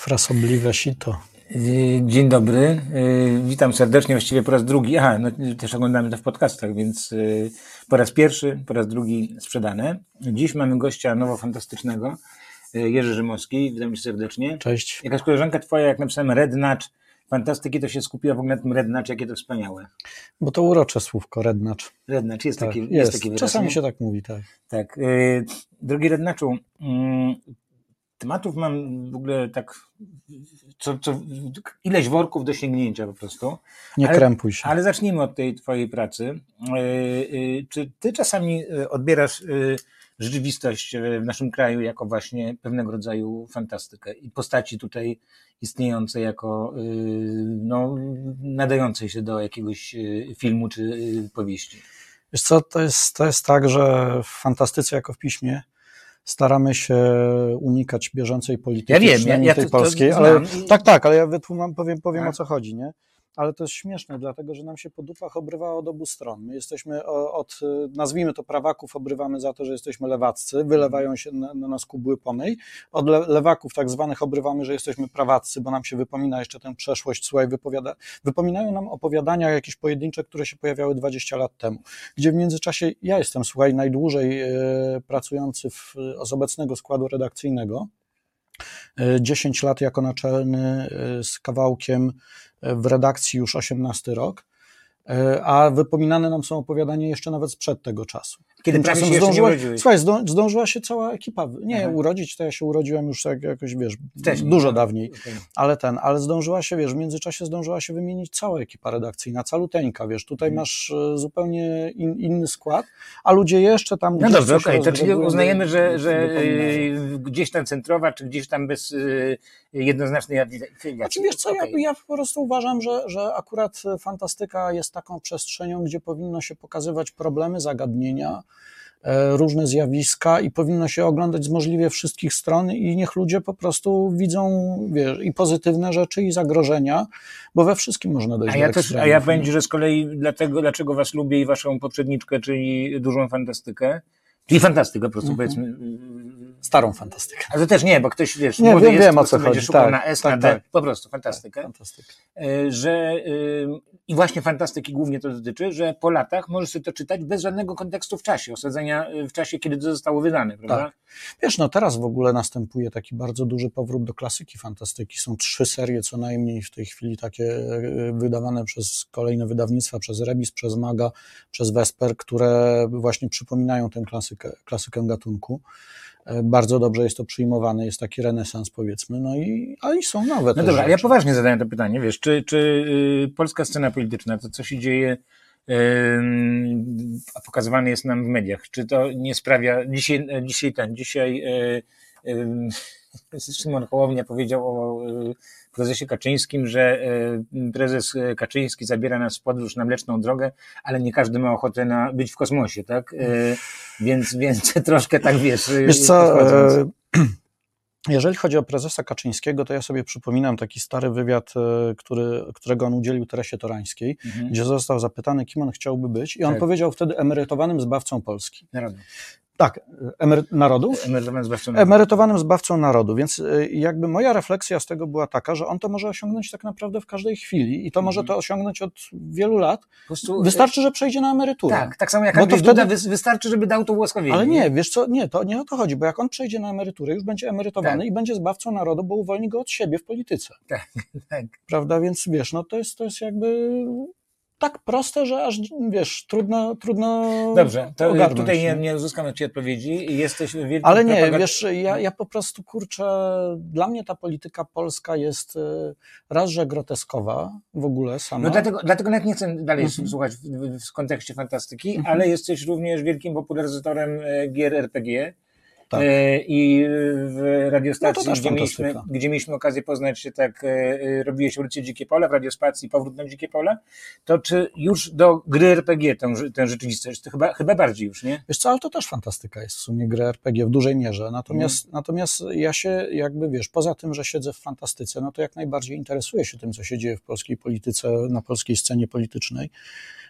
Frasobliwe sito. Y, dzień dobry, y, witam serdecznie, właściwie po raz drugi. Aha, no, też oglądamy to w podcastach, więc y, po raz pierwszy, po raz drugi sprzedane. Dziś mamy gościa nowo fantastycznego, Jerzy Rzymowski, witam cię serdecznie. Cześć. Jakaś koleżanka twoja, jak napisałem Red Nudge, fantastyki, to się skupiła w ogóle na tym Red Nudge, jakie to wspaniałe. Bo to urocze słówko, Red Nudge. Red Nudge, jest, tak, taki, jest. jest taki wyraz. Czasami nie? się tak mówi, tak. Tak. Drogi Red Nudge'u, mm, tematów mam w ogóle tak, co, co, ileś worków do sięgnięcia po prostu. Nie ale, krępuj się. Ale zacznijmy od tej twojej pracy. Czy ty czasami odbierasz rzeczywistość w naszym kraju jako właśnie pewnego rodzaju fantastykę i postaci tutaj istniejące jako no, nadającej się do jakiegoś filmu czy powieści? Wiesz co, to jest, to jest tak, że w fantastyce jako w piśmie staramy się unikać bieżącej polityki, ja wiem, ja, ja tej to, polskiej, to ale tak, tak, ale ja wytłumam, powiem, powiem tak. o co chodzi, nie? Ale to jest śmieszne, dlatego że nam się po dupach obrywa od obu stron. My jesteśmy od, nazwijmy to prawaków, obrywamy za to, że jesteśmy lewaccy, wylewają się na, na nas kubły pomyj. Od le, lewaków tak zwanych obrywamy, że jesteśmy prawaccy, bo nam się wypomina jeszcze tę przeszłość, słuchaj, wypowiada, wypominają nam opowiadania jakieś pojedyncze, które się pojawiały 20 lat temu, gdzie w międzyczasie ja jestem, słuchaj, najdłużej e, pracujący w, z obecnego składu redakcyjnego, 10 lat jako naczelny z kawałkiem w redakcji już 18 rok, a wypominane nam są opowiadania jeszcze nawet sprzed tego czasu. Kiedy prawie się zdążyła, nie Słuchaj, zdą, zdążyła się cała ekipa, nie Aha. urodzić, to ja się urodziłem już tak jakoś, wiesz, Wcześniej, dużo tak. dawniej, ale ten, ale zdążyła się, wiesz, w międzyczasie zdążyła się wymienić cała ekipa redakcyjna, caluteńka, wiesz, tutaj hmm. masz zupełnie in, inny skład, a ludzie jeszcze tam... No dobrze, okej, okay. to czyli uznajemy, że, że gdzieś tam centrowa, czy gdzieś tam bez jednoznacznej afiliacji. Znaczy, wiesz co, okay. ja, ja po prostu uważam, że, że akurat fantastyka jest taką przestrzenią, gdzie powinno się pokazywać problemy, zagadnienia, różne zjawiska i powinno się oglądać z możliwie wszystkich stron i niech ludzie po prostu widzą wiesz, i pozytywne rzeczy, i zagrożenia, bo we wszystkim można dojść a ja do też, A ja powiem, że z kolei dlatego, dlaczego was lubię i waszą poprzedniczkę, czyli dużą fantastykę, czyli fantastykę po prostu, mhm. powiedzmy. Starą fantastykę. A to też nie, bo ktoś, wiesz, nie, młody wiem, jest, wiem o co chodzi. Tak, na S, tak, na D, tak. po prostu fantastykę. Tak, fantastykę. Że, i właśnie fantastyki głównie to dotyczy, że po latach możesz sobie to czytać bez żadnego kontekstu w czasie, osadzenia w czasie, kiedy to zostało wydane, prawda? Tak. Wiesz, no teraz w ogóle następuje taki bardzo duży powrót do klasyki fantastyki. Są trzy serie co najmniej w tej chwili takie wydawane przez kolejne wydawnictwa, przez Rebis, przez Maga, przez Vesper, które właśnie przypominają tę klasykę, klasykę gatunku. Bardzo dobrze jest to przyjmowane, jest taki renesans powiedzmy, no i, a i są nowe No dobra, ja poważnie zadaję to pytanie, wiesz, czy, czy y, polska scena polityczna, to co się dzieje, a pokazywane jest nam w mediach, czy to nie sprawia, dzisiaj, dzisiaj ten, dzisiaj yy, yy, Szymon Hołownia powiedział o prezesie Kaczyńskim, że prezes Kaczyński zabiera nas w podróż na Mleczną Drogę, ale nie każdy ma ochotę na być w kosmosie, tak? Więc, więc troszkę tak wiesz. Wiesz co, jeżeli chodzi o prezesa Kaczyńskiego, to ja sobie przypominam taki stary wywiad, który, którego on udzielił Teresie Torańskiej, mhm. gdzie został zapytany, kim on chciałby być i on tak. powiedział wtedy emerytowanym zbawcą Polski. Narodu. Tak, emery narodów? Emerytowanym zbawcą narodu. Emerytowanym zbawcą narodu, więc jakby moja refleksja z tego była taka, że on to może osiągnąć tak naprawdę w każdej chwili i to może to osiągnąć od wielu lat. prostu, wystarczy, że przejdzie na emeryturę. Tak, tak samo jak Andrzej to wtedy... Duda, wystarczy, żeby dał to ułaskawienie. Ale nie, wiesz co, nie, to nie o to chodzi, bo jak on przejdzie na emeryturę, już będzie emerytowany tak. i będzie zbawcą narodu, bo uwolni go od siebie w polityce. Tak, tak. Prawda, więc wiesz, no to jest, to jest jakby tak proste, że aż wiesz, trudno, trudno. Dobrze, to ogarnąć, tutaj nie, nie uzyskam od Ciebie odpowiedzi. Jesteś wielkim Ale nie, propagand... wiesz, ja, ja po prostu kurczę, dla mnie ta polityka polska jest raz, że groteskowa w ogóle sama. No dlatego, dlatego nawet nie chcę dalej mhm. słuchać w, w, w, kontekście fantastyki, mhm. ale jesteś również wielkim popularyzatorem gier RPG. Tak. I w radiostacji, no gdzie, mieliśmy, gdzie mieliśmy okazję poznać się, tak robiłeś ulicę Dzikie Pole, w radiospacji Powrót na Dzikie Pole, to czy już do gry RPG tę, tę rzeczywistość, to chyba, chyba bardziej już, nie? Wiesz co, ale to też fantastyka jest w sumie gry RPG w dużej mierze, natomiast, mm. natomiast ja się jakby, wiesz, poza tym, że siedzę w fantastyce, no to jak najbardziej interesuję się tym, co się dzieje w polskiej polityce, na polskiej scenie politycznej E,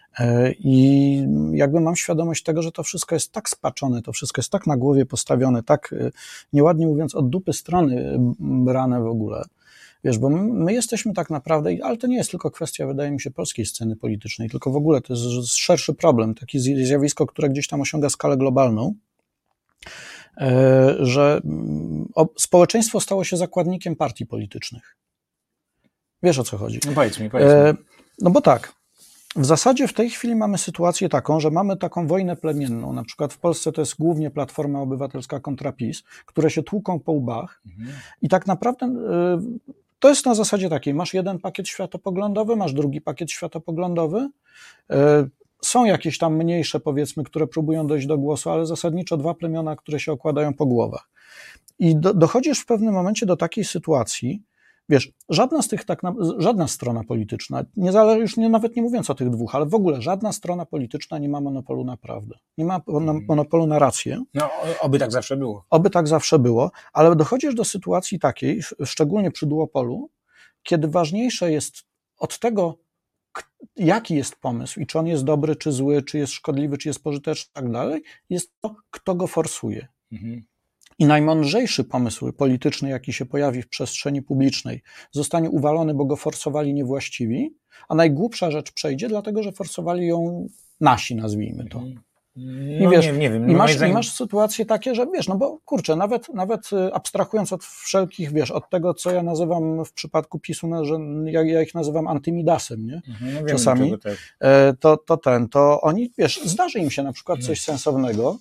I jakby mam świadomość tego, że to wszystko jest tak spaczone, to wszystko jest tak na głowie postawione, tak e, nieładnie mówiąc od dupy strony brane w ogóle. Wiesz, bo my jesteśmy tak naprawdę, ale to nie jest tylko kwestia, wydaje mi się, polskiej sceny politycznej, tylko w ogóle to jest szerszy problem, takie zjawisko, które gdzieś tam osiąga skalę globalną, e, że społeczeństwo stało się zakładnikiem partii politycznych. Wiesz o co chodzi? No powiedz mi, powiedz mi. No bo tak, w zasadzie w tej chwili mamy sytuację taką, że mamy taką wojnę plemienną. Na przykład w Polsce to jest głównie Platforma Obywatelska kontra PiS, które się tłuką po łbach i tak naprawdę y, to jest na zasadzie takiej, masz jeden pakiet światopoglądowy, masz drugi pakiet światopoglądowy, y, są jakieś tam mniejsze, powiedzmy, które próbują dojść do głosu, ale zasadniczo dwa plemiona, które się okładają po głowach. I do, dochodzisz w pewnym momencie do takiej sytuacji, Wiesz, żadna z tych, tak na, żadna strona polityczna, nie zależy, już nie, nawet nie mówiąc o tych dwóch, ale w ogóle żadna strona polityczna nie ma monopolu na prawdę. Nie ma mhm. monopolu na rację. No, oby tak zawsze było. Oby tak zawsze było, ale dochodzisz do sytuacji takiej, szczególnie przy duopolu, kiedy ważniejsze jest od tego, jaki jest pomysł i czy on jest dobry, czy zły, czy jest szkodliwy, czy jest pożyteczny, tak dalej, jest to, kto go forsuje. Mhm. I najmądrzejszy pomysł polityczny, jaki się pojawi w przestrzeni publicznej, zostanie uwalony, bo go forsowali niewłaściwi, a najgłupsza rzecz przejdzie, dlatego że forsowali ją nasi, nazwijmy to. I, no, wiesz, nie, nie wiem, i, masz, i masz sytuacje takie, że wiesz, no bo kurczę, nawet, nawet y, abstrahując od wszelkich, wiesz, od tego, co ja nazywam w przypadku PiSu, no, że ja, ja ich nazywam antymidasem, nie? Mhm, no Czasami, tak. E, to, to ten, to oni, wiesz, zdarzy im się na przykład coś mhm. sensownego,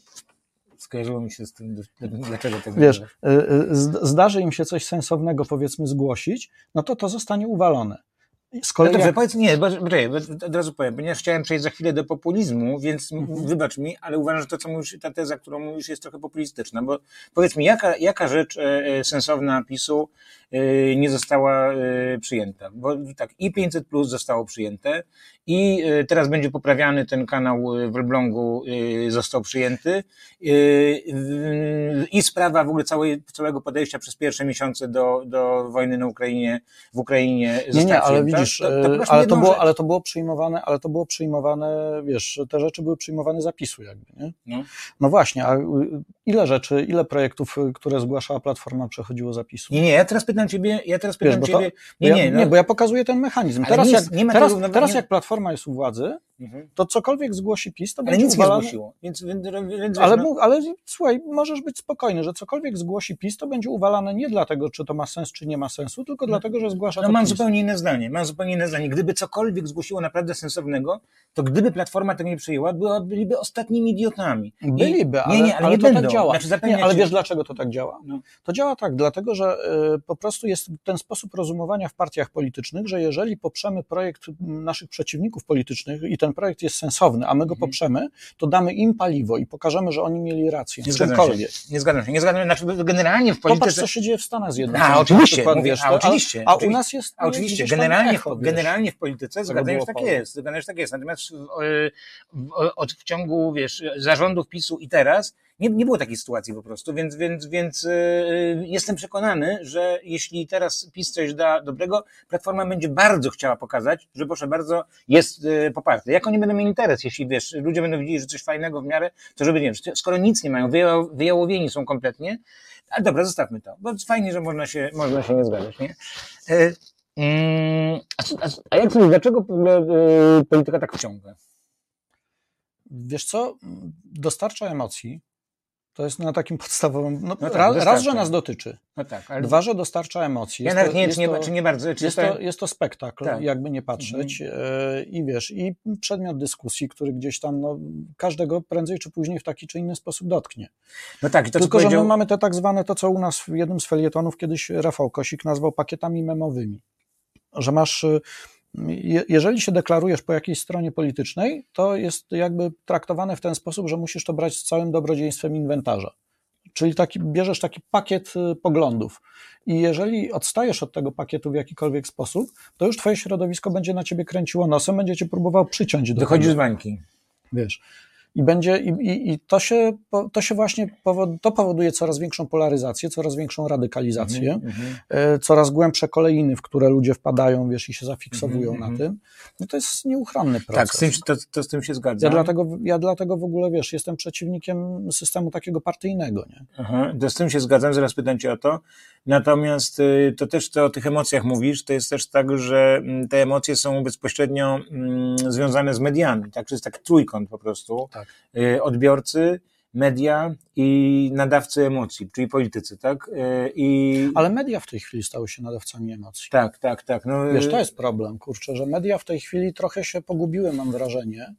skojarzyło mi się z tym, dlaczego tak Wiesz, y, y, zdarzy im się coś sensownego, powiedzmy, zgłosić, no to to zostanie uwalone. Z kolei no dobrze, jak... powiedz, nie, bo, od razu powiem, ponieważ chciałem przejść za chwilę do populizmu, więc mhm. wybacz mi, ale uważam, że to, co mówisz, ta teza, którą mówisz, jest trochę populistyczna, bo powiedz mi, jaka, jaka rzecz e, e sensowna PiSu e, nie została e, przyjęta? Bo tak, i 500 plus zostało przyjęte, i e, teraz będzie poprawiany ten kanał w Elblągu, e, został przyjęty, i sprawa w ogóle całej, całego podejścia przez pierwsze miesiące do, do wojny na Ukrainie, w Ukrainie została nie, nie, ale widzisz, widzisz, to, to e, ale, to było, ale to było przyjmowane, ale to było przyjmowane, wiesz, te rzeczy były przyjmowane zapisu jakby, nie? No, no właśnie, a ile rzeczy, ile projektów, które zgłaszała Platforma przechodziło zapisu? Nie, nie, ja teraz pytam Ciebie, ja teraz pytam wiesz, Ciebie, to, nie, nie, no, nie, bo ja pokazuję ten mechanizm. Teraz, nie, jak, nie teraz, teraz jak Platforma jest u władzy, Mhm. to cokolwiek zgłosi PiS, to ale będzie nic uwalane. nie zgłosiło. Więc, więc, więc ale, no... ale słuchaj, możesz być spokojny, że cokolwiek zgłosi PiS, to będzie uwalane nie dlatego, czy to ma sens, czy nie ma sensu, tylko no. dlatego, że zgłasza no, to mam PiS. zupełnie inne zdanie. Mam zupełnie inne zdanie. Gdyby cokolwiek zgłosiło naprawdę sensownego, to gdyby Platforma tego nie przyjęła, byliby ostatnimi idiotami. Byliby, ale, nie, nie, ale, ale nie to tak będą. tak działa. Znaczy, nie, ale wiesz, dlaczego to tak działa? No. To działa tak, dlatego, że y, po prostu jest ten sposób rozumowania w partiach politycznych, że jeżeli poprzemy projekt naszych przeciwników politycznych i ten projekt jest sensowny, a my go mhm. poprzemy, to damy im paliwo i pokażemy, że oni mieli rację. Nie zgadzam się. Nie zgadzam się. Nie zgadzam się. Znaczy, generalnie w polityce... Popatrz, co się dzieje w Stanach Zjednoczonych. A, oczywiście. Mówię, wiesz, a, oczywiście. A, a u nas jest... Oczywiście. Generalnie, echo, generalnie w polityce zgadzam się, tak jest. Zgadzam się, tak jest. Natomiast w, w, w ciągu, wiesz, zarządów PiSu i teraz nie, nie było takiej sytuacji po prostu, więc, więc, więc yy, jestem przekonany, że jeśli teraz PiS coś da dobrego, Platforma będzie bardzo chciała pokazać, że proszę bardzo, jest yy, poparte. Jak oni będą mieli interes, jeśli wiesz, ludzie będą widzieli, że coś fajnego w miarę, to żeby, nie wiem, skoro nic nie mają, wyjałowieni są kompletnie, ale dobra, zostawmy to, bo fajnie, że można się, można się nie zgadzać, nie? Yy, a, a, jak sądzisz, dlaczego yy, polityka tak wciąga? Wiesz co, dostarcza emocji, to jest na takim podstawowym. No, no tak, raz, że nas dotyczy. No tak, ale... Dwa, że dostarcza emocji. Ja nawet nie, jest nie, to, czy nie bardzo. Czy jest, to, jest to spektakl, tak. jakby nie patrzeć. Mhm. E, I wiesz, i przedmiot dyskusji, który gdzieś tam no, każdego prędzej czy później w taki czy inny sposób dotknie. No tak, to, Tylko, powiedział... że my mamy te tak zwane, to co u nas w jednym z felietonów kiedyś Rafał Kosik nazwał pakietami memowymi. Że masz jeżeli się deklarujesz po jakiejś stronie politycznej, to jest jakby traktowane w ten sposób, że musisz to brać z całym dobrodziejstwem inwentarza. Czyli taki, bierzesz taki pakiet y, poglądów. I jeżeli odstajesz od tego pakietu w jakikolwiek sposób, to już twoje środowisko będzie na ciebie kręciło nosem, będzie cię próbował przyciąć do Wychodzi z bańki. Wiesz. I będzie, i, i, i to, się, to się właśnie powod, to powoduje coraz większą polaryzację, coraz większą radykalizację, mm -hmm. coraz głębsze kolejny, w które ludzie wpadają, wiesz, i się zafiksowują mm -hmm. na tym. No to jest nieuchronny proces. Tak, z tym, to, to z tym się zgadzam. Ja dlatego, ja dlatego w ogóle, wiesz, jestem przeciwnikiem systemu takiego partyjnego, nie? Aha, to z tym się zgadzam, zaraz pytam cię o to. Natomiast y, to też to o tych emocjach mówisz, to jest też tak, że mm, te emocje są bezpośrednio mm, związane z mediami, tak? To jest taki trójkąt po prostu. Tak. Y, odbiorcy, media i nadawcy emocji, czyli politycy, tak? Y, I... Ale media w tej chwili stały się nadawcami emocji. Tak, tak, tak. No, Wiesz, to jest problem, kurczę, że media w tej chwili trochę się pogubiły, mam wrażenie.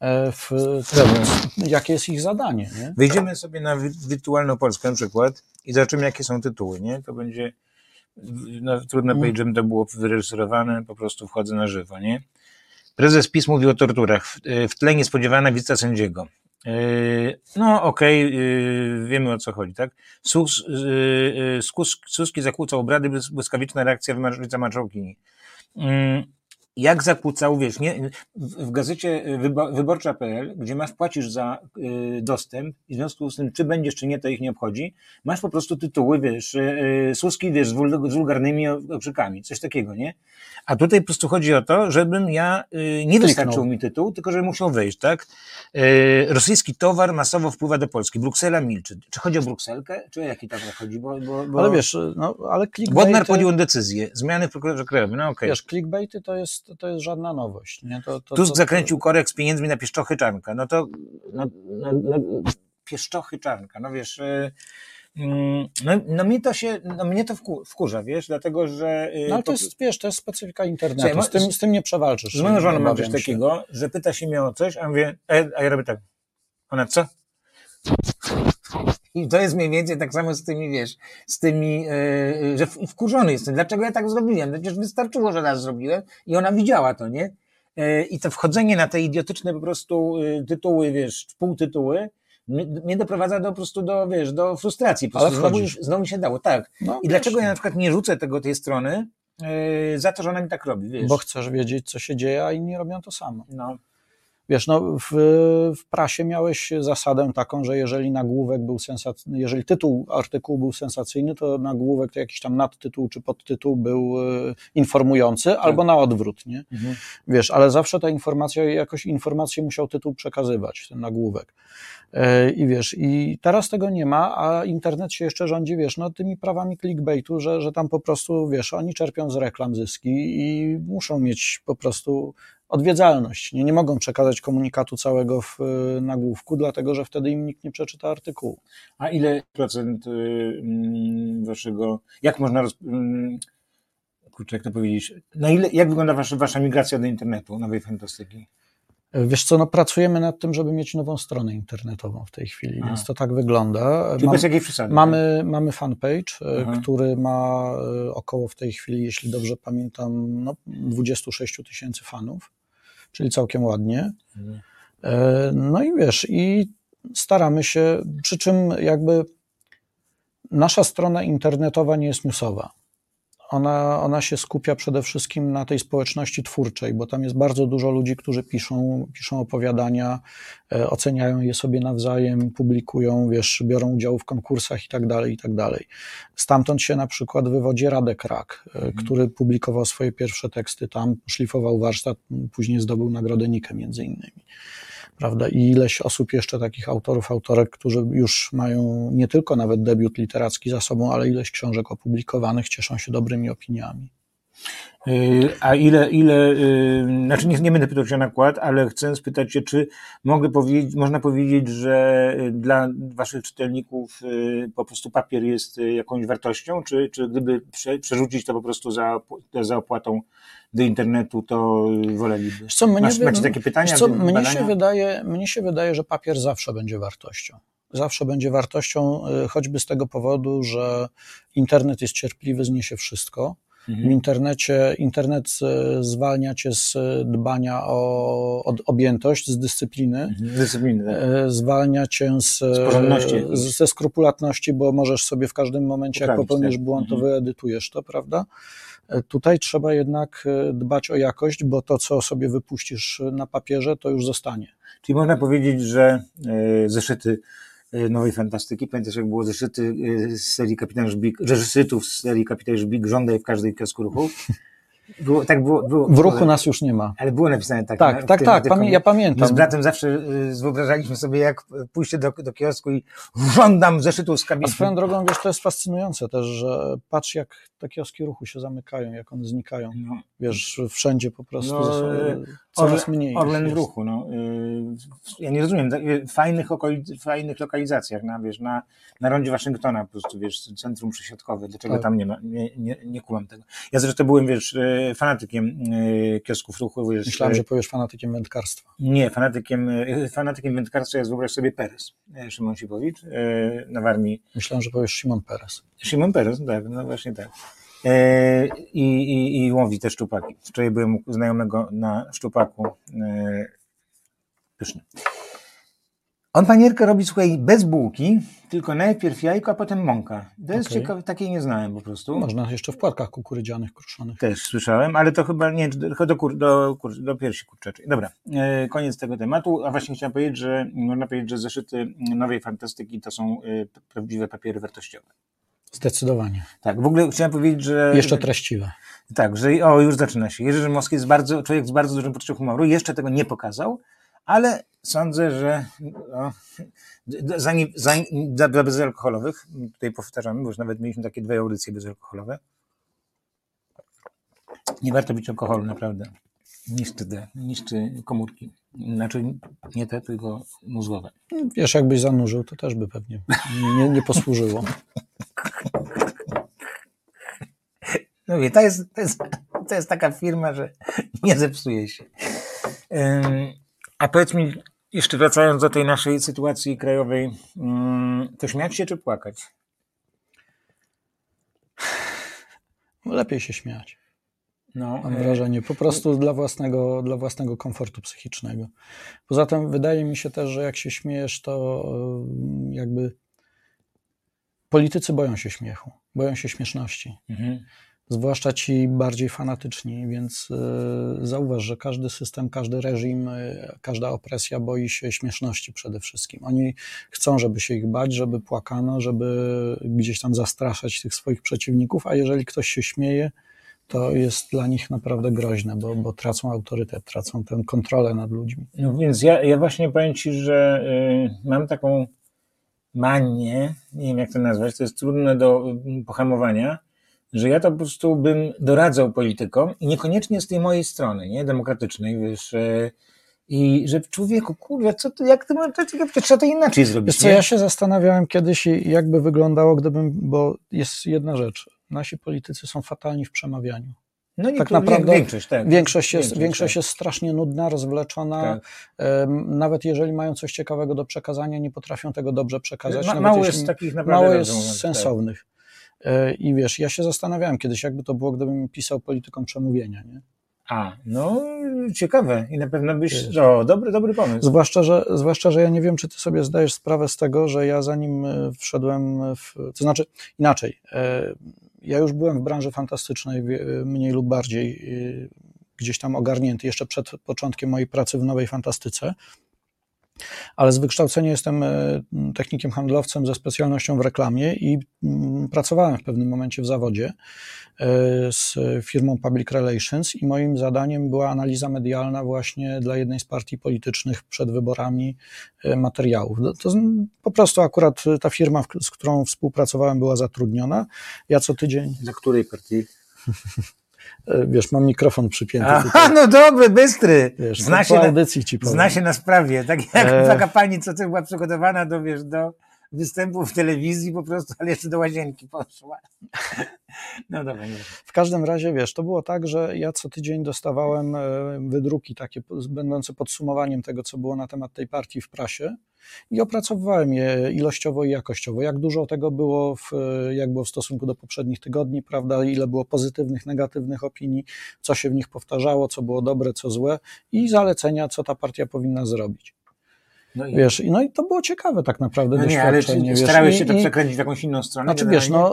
E, w tym, jakie jest ich zadanie. Nie? Wejdziemy sobie na wirtualną Polskę na przykład i zobaczymy, jakie są tytuły. Nie? To będzie no, trudno mm. powiedzieć, żeby to było wyreżyserowane, po prostu wchodzę na żywo. Nie? Prezes PiS mówi o torturach. W, w tle niespodziewana wizyta sędziego. E, no okej, okay, wiemy o co chodzi, tak? Sus, Suski zakłócał obrady, błyskawiczna reakcja wicemarszałkini. Mm, jak zakłócał, wiesz, nie, w gazecie wyborcza.pl, gdzie masz, płacisz za y, dostęp i w związku z tym, czy będziesz, czy nie, to ich nie obchodzi, masz po prostu tytuły, wiesz, y, y Suski, wiesz, z, wul, z wulgarnymi okrzykami, coś takiego, nie? A tutaj po prostu chodzi o to, żebym ja, y, nie wystarczył mi tytuł, tylko żebym musiał wejść, tak? Y, rosyjski towar masowo wpływa do Polski, Bruksela milczy. Czy chodzi o Brukselkę, czy o jaki towar chodzi? Bo, bo, bo... Ale wiesz, no, ale clickbaity... Bodnar podjął decyzję, zmiany w prokuraturze krajowym, no okej. Okay. Wiesz, clickbaity to jest to, to jest żadna nowość. Nie? To, to, Tusk to, zakręcił korek z pieniędzmi na pieszczochy czarnka. No to no, no, no, pieszczochy czarnka, no wiesz... Yy, no, no mnie to się, no mnie to wkurza, wiesz, dlatego, że... Y, no ale to jest, wiesz, to jest specyfika internetu, z tym, z tym nie przewalczysz. Z moją żoną mam coś takiego, że pyta się mnie o coś, a mówię, a ja robię tak, ona co? I to jest mniej więcej tak samo z tymi, wiesz, z tymi, yy, że wkurzony jestem. Dlaczego ja tak zrobiłem? Przecież wystarczyło, że raz zrobiłem i ona widziała to, nie? Yy, I to wchodzenie na te idiotyczne po prostu yy, tytuły, wiesz, półtytuły, mnie doprowadza do, po prostu do, wiesz, do frustracji. Po Ale znowu, znowu się dało, tak. No, I dlaczego ja na przykład nie rzucę tego, tej strony, za to, że ona mi tak robi, wiesz. Bo chcesz wiedzieć, co się dzieje, a inni robią to samo. No. Wiesz, no w, w prasie miałeś zasadę taką, że jeżeli nagłówek był sensacyjny, jeżeli tytuł artykułu był sensacyjny, to nagłówek to jakiś tam nadtytuł czy podtytuł był e, informujący, tak. albo na odwrót, nie? Mhm. Wiesz, ale zawsze ta informacja, jakoś informację musiał tytuł przekazywać, ten nagłówek. E, I wiesz, i teraz tego nie ma, a internet się jeszcze rządzi, wiesz, no tymi prawami clickbaitu, że, że tam po prostu, wiesz, oni czerpią z reklam zyski i muszą mieć po prostu odwiedzalność. Nie, nie mogą przekazać komunikatu całego w y, nagłówku, dlatego że wtedy im nikt nie przeczyta artykułu. A ile procent y, mm, waszego, jak można, roz, mm, kurczę, jak to powiedzieć, na ile, jak wygląda wasza, wasza migracja do internetu, nowej fantastyki? Wiesz co, no pracujemy nad tym, żeby mieć nową stronę internetową w tej chwili, więc to tak wygląda. Czyli Mam, bez jakiej przesady? Mamy, tak? mamy fanpage, e, Aha. który ma e, około w tej chwili, jeśli dobrze pamiętam, no, 26 tysięcy fanów czyli całkiem ładnie. E, no i wiesz, i staramy się, przy czym jakby nasza strona internetowa nie jest newsowa. Ona, ona się skupia przede wszystkim na tej społeczności twórczej, bo tam jest bardzo dużo ludzi, którzy piszą, piszą opowiadania, e, oceniają je sobie nawzajem, publikują, wiesz, biorą udział w konkursach i tak dalej, i tak dalej. Stamtąd się na przykład wywodzi Radek Rak, e, mhm. który publikował swoje pierwsze teksty tam, szlifował warsztat, później zdobył nagrodę Nikę między innymi prawda? I ileś osób jeszcze takich autorów, autorek, którzy już mają nie tylko nawet debiut literacki za sobą, ale ileś książek opublikowanych, cieszą się dobrymi opiniami. Y, a ile, ile, y, znaczy nie, nie będę pytał się o nakład, ale chcę spytać się, czy mogę powiedzieć, można powiedzieć, że y, dla waszych czytelników po prostu papier jest jakąś wartością, czy, czy gdyby przerzucić to po prostu za, za opłatą do internetu, to woleliby? Co, mnie Masz, macie takie pytania? Co, mnie, się wydaje, mnie się wydaje, że papier zawsze będzie wartością zawsze będzie wartością, choćby z tego powodu, że internet jest cierpliwy, zniesie wszystko. Mhm. W internecie, internet e, zwalnia cię z dbania o, o objętość, z dyscypliny. Mhm. Dyscypliny, tak. E, zwalnia cię z, z ze skrupulatności, bo możesz sobie w każdym momencie, Poprawić, jak popełnisz tak. błąd, to mhm. wyedytujesz to, prawda? E, tutaj trzeba jednak dbać o jakość, bo to, co sobie wypuścisz na papierze, to już zostanie. Czyli można powiedzieć, że e, zeszyty e, nowej fantastyki, pamiętasz jak było zeszyty e, z serii Kapitan Żbik, zeszytów z serii Kapitan Żbik żądaj w każdej kiosku ruchu? Było, tak było, było, w ruchu nas już nie ma. Ale było napisane tak. Tak, tak, tak, pamię ja pamiętam. My z bratem zawsze wyobrażaliśmy sobie, jak pójście do, do kiosku i żądam zeszytów z kabiny. A swoją drogą, wiesz, to jest fascynujące też, że patrz jak te kioski ruchu się zamykają, jak one znikają. No. Wiesz, wszędzie po prostu no, coraz mniej. Orlen w ruchu, no. Ja nie rozumiem, w fajnych, okolic, fajnych lokalizacjach, na, wiesz, na, na rondzie Waszyngtona po prostu, wiesz, centrum przesiadkowe, dlaczego tak. tam nie ma, nie, nie, nie kumam tego. Ja zresztą byłem, wiesz, fanatykiem kiosków ruchu. Wiesz, Myślałem, że powiesz fanatykiem wędkarstwa. Nie, fanatykiem, fanatykiem wędkarstwa jest wyobraź sobie Perez, Szymon Sipowicz na Warmii. Myślałem, że powiesz Szymon Perez. Szymon Perez, tak, no właśnie tak. E, I, i, i łowi te szczupaki. Wczoraj byłem u znajomego na szczupaku. E, pyszny. On panierkę robi, słuchaj, bez bułki, tylko najpierw jajko, a potem mąka. To jest okay. ciekawe, takiej nie znałem po prostu. Można jeszcze w płatkach kukurydzianych kruszonych. Też słyszałem, ale to chyba nie, do, do, kur, do piersi kurczaczej. Dobra, e, koniec tego tematu, a właśnie chciałem powiedzieć, że można powiedzieć, że zeszyty nowej fantastyki to są e, prawdziwe papiery wartościowe. Zdecydowanie. Tak, w ogóle chciałem powiedzieć, że... Jeszcze treściwe. Tak, że o, już zaczyna się. Jerzy Rzymowski jest bardzo, człowiek z bardzo dużym poczuciem humoru, jeszcze tego nie pokazał, ale sądzę, że no, za, za, bezalkoholowych, tutaj powtarzamy, bo już nawet mieliśmy takie dwie audycje bezalkoholowe, nie warto pić alkoholu, naprawdę. Niszczy te, niszczy komórki. Znaczy nie te, tylko mózgowe. Wiesz, jakbyś zanurzył, to też by pewnie nie, nie posłużyło. No wie, to jest, to, jest, to jest taka firma, że nie zepsuje się. A powiedz mi, jeszcze wracając do tej naszej sytuacji krajowej, to śmiać się czy płakać? Lepiej się śmiać. No, Mam e, wrażenie, po prostu dla własnego, dla własnego komfortu psychicznego. Poza tym wydaje mi się też, że jak się śmiejesz, to jakby politycy boją się śmiechu, boją się śmieszności. Mhm zwłaszcza ci bardziej fanatyczni, więc y, zauważ, że każdy system, każdy reżim, y, każda opresja boi się śmieszności przede wszystkim. Oni chcą, żeby się ich bać, żeby płakano, żeby gdzieś tam zastraszać tych swoich przeciwników, a jeżeli ktoś się śmieje, to jest dla nich naprawdę groźne, bo, bo tracą autorytet, tracą tę kontrolę nad ludźmi. No więc ja, ja właśnie powiem Ci, że y, mam taką manię, nie wiem jak to nazwać, to jest trudne do pohamowania, że ja to po prostu bym doradzał politykom i niekoniecznie z tej mojej strony, nie, demokratycznej, wiesz, e, i że człowieku, kurwa, co to, jak to, to trzeba to inaczej zrobić. Wiesz co, ja się zastanawiałem kiedyś, jakby wyglądało, gdybym, bo jest jedna rzecz, nasi politycy są fatalni w przemawianiu. No nie, tak naprawdę większość, tak. Większość, jest, większość, większość tak. jest strasznie nudna, rozwleczona. Tak. Nawet jeżeli mają coś ciekawego do przekazania, nie potrafią tego dobrze przekazać. Ma, mało jest takich naprawdę Mało jest mówiąc, tak. sensownych. E, I wiesz, ja się zastanawiałem kiedyś, jakby to było, gdybym pisał polityką przemówienia, nie? A, no ciekawe i na pewno byś, o, dobry, dobry pomysł. Zwłaszcza że, zwłaszcza, że ja nie wiem, czy ty sobie zdajesz sprawę z tego, że ja zanim e, wszedłem w, to znaczy inaczej, e, ja już byłem w branży fantastycznej, mniej lub bardziej gdzieś tam ogarnięty jeszcze przed początkiem mojej pracy w Nowej Fantastyce, ale z wykształcenia jestem e, technikiem handlowcem ze specjalnością w reklamie i mm, pracowałem w pewnym momencie w zawodzie e, z firmą Public Relations i moim zadaniem była analiza medialna właśnie dla jednej z partii politycznych przed wyborami e, materiałów. To po prostu akurat ta firma, z którą współpracowałem, była zatrudniona. Ja co tydzień. Dla której partii? E, wiesz, mam mikrofon przypięty. Aha, no dobry, bystry. Wiesz, zna, się na, ci powiem. zna się na sprawie. Tak jak e... taka pani, co ty była przygotowana do, wiesz, do występu w telewizji po prostu, ale jeszcze do łazienki poszła. No dobra. Nie. W każdym razie, wiesz, to było tak, że ja co tydzień dostawałem e, wydruki takie będące podsumowaniem tego, co było na temat tej partii w prasie i opracowywałem je ilościowo i jakościowo. Jak dużo tego było, w, jak było w stosunku do poprzednich tygodni, prawda, ile było pozytywnych, negatywnych opinii, co się w nich powtarzało, co było dobre, co złe i zalecenia, co ta partia powinna zrobić. No i... Wiesz, no i to było ciekawe tak naprawdę no doświadczenie. Nie, ale starałeś się to przekręcić w jakąś inną stronę? Znaczy wiesz, no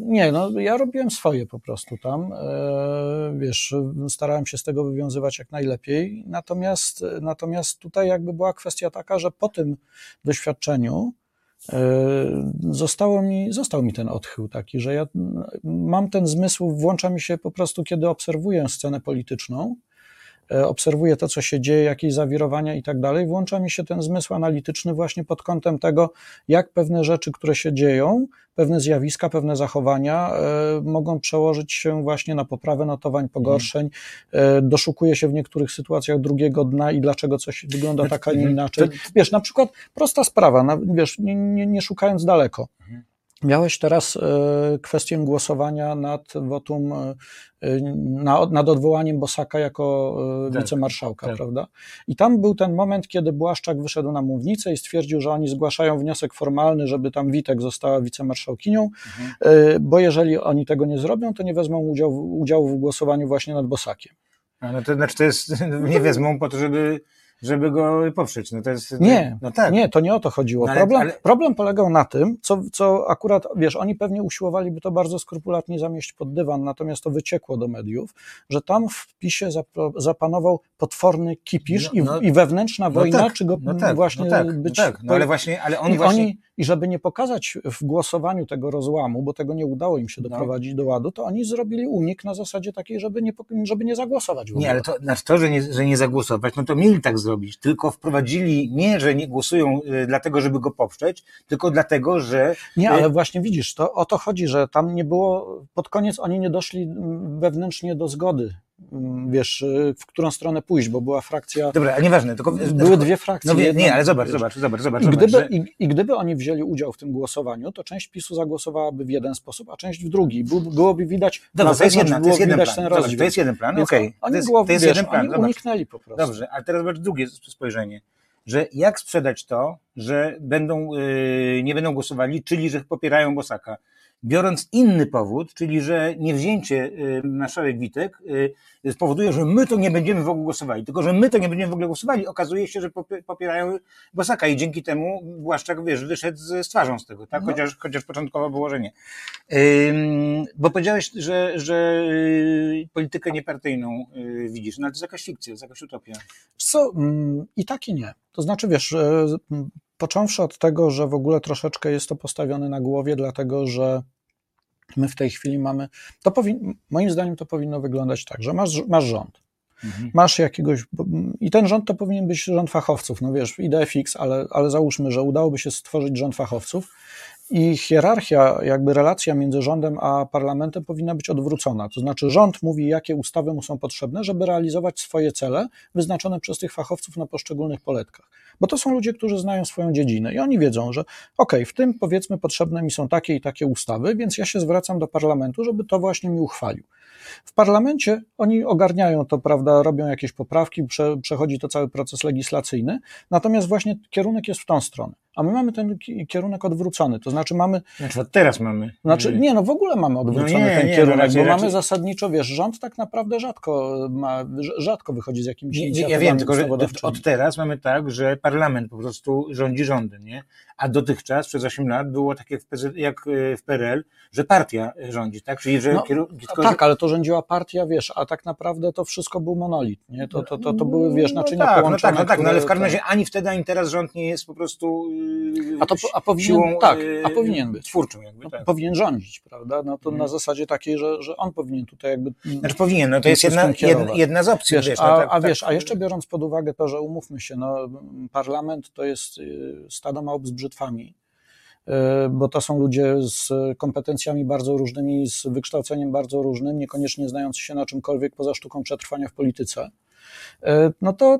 nie, no ja robiłem swoje po prostu tam, e, wiesz, starałem się z tego wywiązywać jak najlepiej, natomiast, natomiast tutaj jakby była kwestia taka, że po tym doświadczeniu e, zostało mi, został mi ten odchył taki, że ja mam ten zmysł, włącza mi się po prostu, kiedy obserwuję scenę polityczną, obserwuję to, co się dzieje, jakieś zawirowania i tak dalej, włącza mi się ten zmysł analityczny właśnie pod kątem tego, jak pewne rzeczy, które się dzieją, pewne zjawiska, pewne zachowania e, mogą przełożyć się właśnie na poprawę notowań, pogorszeń. E, doszukuje się w niektórych sytuacjach drugiego dna i dlaczego coś wygląda tak, a nie inaczej. Wiesz, na przykład prosta sprawa, wiesz, nie, nie, nie szukając daleko. Mhm. Miałeś teraz e, kwestię głosowania nad wotum, e, nad odwołaniem Bosaka jako e, tak, wicemarszałka, tak. prawda? I tam był ten moment, kiedy Błaszczak wyszedł na mównicę i stwierdził, że oni zgłaszają wniosek formalny, żeby tam Witek została wicemarszałkinią, mhm. bo jeżeli oni tego nie zrobią, to nie wezmą udziału, udziału w głosowaniu właśnie nad Bosakiem. No to znaczy, to jest, nie wezmą po to, żeby żeby go poprzeć. No to jest, nie, no tak. nie, to nie o to chodziło. No ale, problem, ale... problem polegał na tym, co, co akurat, wiesz, oni pewnie usiłowaliby to bardzo skrupulatnie zamieść pod dywan, natomiast to wyciekło do mediów, że tam w PiSie zapanował potworny kipisz no, no, i, i, wewnętrzna no wojna, tak, czy go no tak, właśnie no tak, być... tak, no ale właśnie, ale on I właśnie... Oni, I żeby nie pokazać w głosowaniu tego rozłamu, bo tego nie udało im się no. doprowadzić do ładu, to oni zrobili unik na zasadzie takiej, żeby nie, żeby nie zagłosować. Nie, ale to, znaczy to że, nie, że nie zagłosować, no to mieli tak zrobić, tylko wprowadzili nie, że nie głosują y, dlatego, żeby go poprzeć, tylko dlatego, że... Nie, ale y, właśnie widzisz, to o to chodzi, że tam nie było, pod koniec oni nie doszli mm, wewnętrznie do zgody wiesz, y, w którą stronę pójść, bo była frakcja. Dobra, a nieważne, tylko. Były dwie frakcje. No wie, nie, ale zobacz, zobacz, zobacz, zobacz. I gdyby, że... i, I, gdyby oni wzięli udział w tym głosowaniu, to część PiSu zagłosowałaby w jeden sposób, a część w drugi. byłoby widać. Dobra, to jest, jedna, to jest jeden plan. Zobacz, to jest jeden plan, okej. Okay. To jest, to jest wiesz, jeden plan. Oni uniknęli po prostu. Dobrze, ale teraz zobacz drugie spojrzenie że jak sprzedać to, że będą, yy, nie będą głosowali, czyli że popierają Bosaka biorąc inny powód, czyli że niewzięcie y, marszałek Witek y, spowoduje, że my to nie będziemy w ogóle głosowali, tylko że my to nie będziemy w ogóle głosowali, okazuje się, że popierają Bosaka i dzięki temu Błaszczak, wiesz, wyszedł z twarzą z tego, tak? No. Chociaż, chociaż początkowo było, że nie. Bo powiedziałeś, że, że y, politykę niepartyjną widzisz, no ale to jest jakaś fikcja, to jest jakaś utopia. Co? Mm, I tak i nie. To znaczy, wiesz, począwszy od tego, że w ogóle troszeczkę jest to postawione na głowie, dlatego że my w tej chwili mamy, to powin, moim zdaniem to powinno wyglądać tak, że masz, masz rząd, mhm. masz jakiegoś, i ten rząd to powinien być rząd fachowców, no wiesz, idea fix, ale, ale załóżmy, że udałoby się stworzyć rząd fachowców, i hierarchia, jakby relacja między rządem a parlamentem powinna być odwrócona. To znaczy, rząd mówi, jakie ustawy mu są potrzebne, żeby realizować swoje cele wyznaczone przez tych fachowców na poszczególnych poletkach. Bo to są ludzie, którzy znają swoją dziedzinę i oni wiedzą, że ok, w tym powiedzmy potrzebne mi są takie i takie ustawy, więc ja się zwracam do parlamentu, żeby to właśnie mi uchwalił. W parlamencie oni ogarniają to, prawda, robią jakieś poprawki, prze, przechodzi to cały proces legislacyjny, natomiast właśnie kierunek jest w tą stronę. A my mamy ten kierunek odwrócony, to znaczy mamy. Znaczy teraz mamy. Znaczy, nie, no w ogóle mamy odwrócony no nie, ten nie, no kierunek, raczej, bo raczej... mamy zasadniczo, wiesz, rząd tak naprawdę rzadko ma, rzadko wychodzi z jakimś inicjatywami. Ja wiem, tylko że od teraz mamy tak, że parlament po prostu rządzi rządem, nie? A dotychczas przez 8 lat było tak jak w, jak w PRL, że partia rządzi, tak? Czyli, że no, tylko, tak, ale to rządziła partia, wiesz, a tak naprawdę to wszystko był monolit, nie? To, to, to, to były, wiesz, no naczynia no tak, połączone. No tak, no tak, no ale w każdym razie ani wtedy, ani teraz rząd nie jest po prostu a, to, a powinien, siłą, tak, a powinien być. Twórczą jakby, no, tak. Powinien rządzić, prawda? No to hmm. na zasadzie takiej, że, że on powinien tutaj jakby... Znaczy powinien, no to jest jedna, jedna, jedna z opcji. Wiesz, wiesz, no, a, tak, a wiesz, tak. a jeszcze biorąc pod uwagę to, że umówmy się, no parlament to jest stado małp z brzytwami, y, bo to są ludzie z kompetencjami bardzo różnymi, z wykształceniem bardzo różnym, niekoniecznie znający się na czymkolwiek poza sztuką przetrwania w polityce, y, no to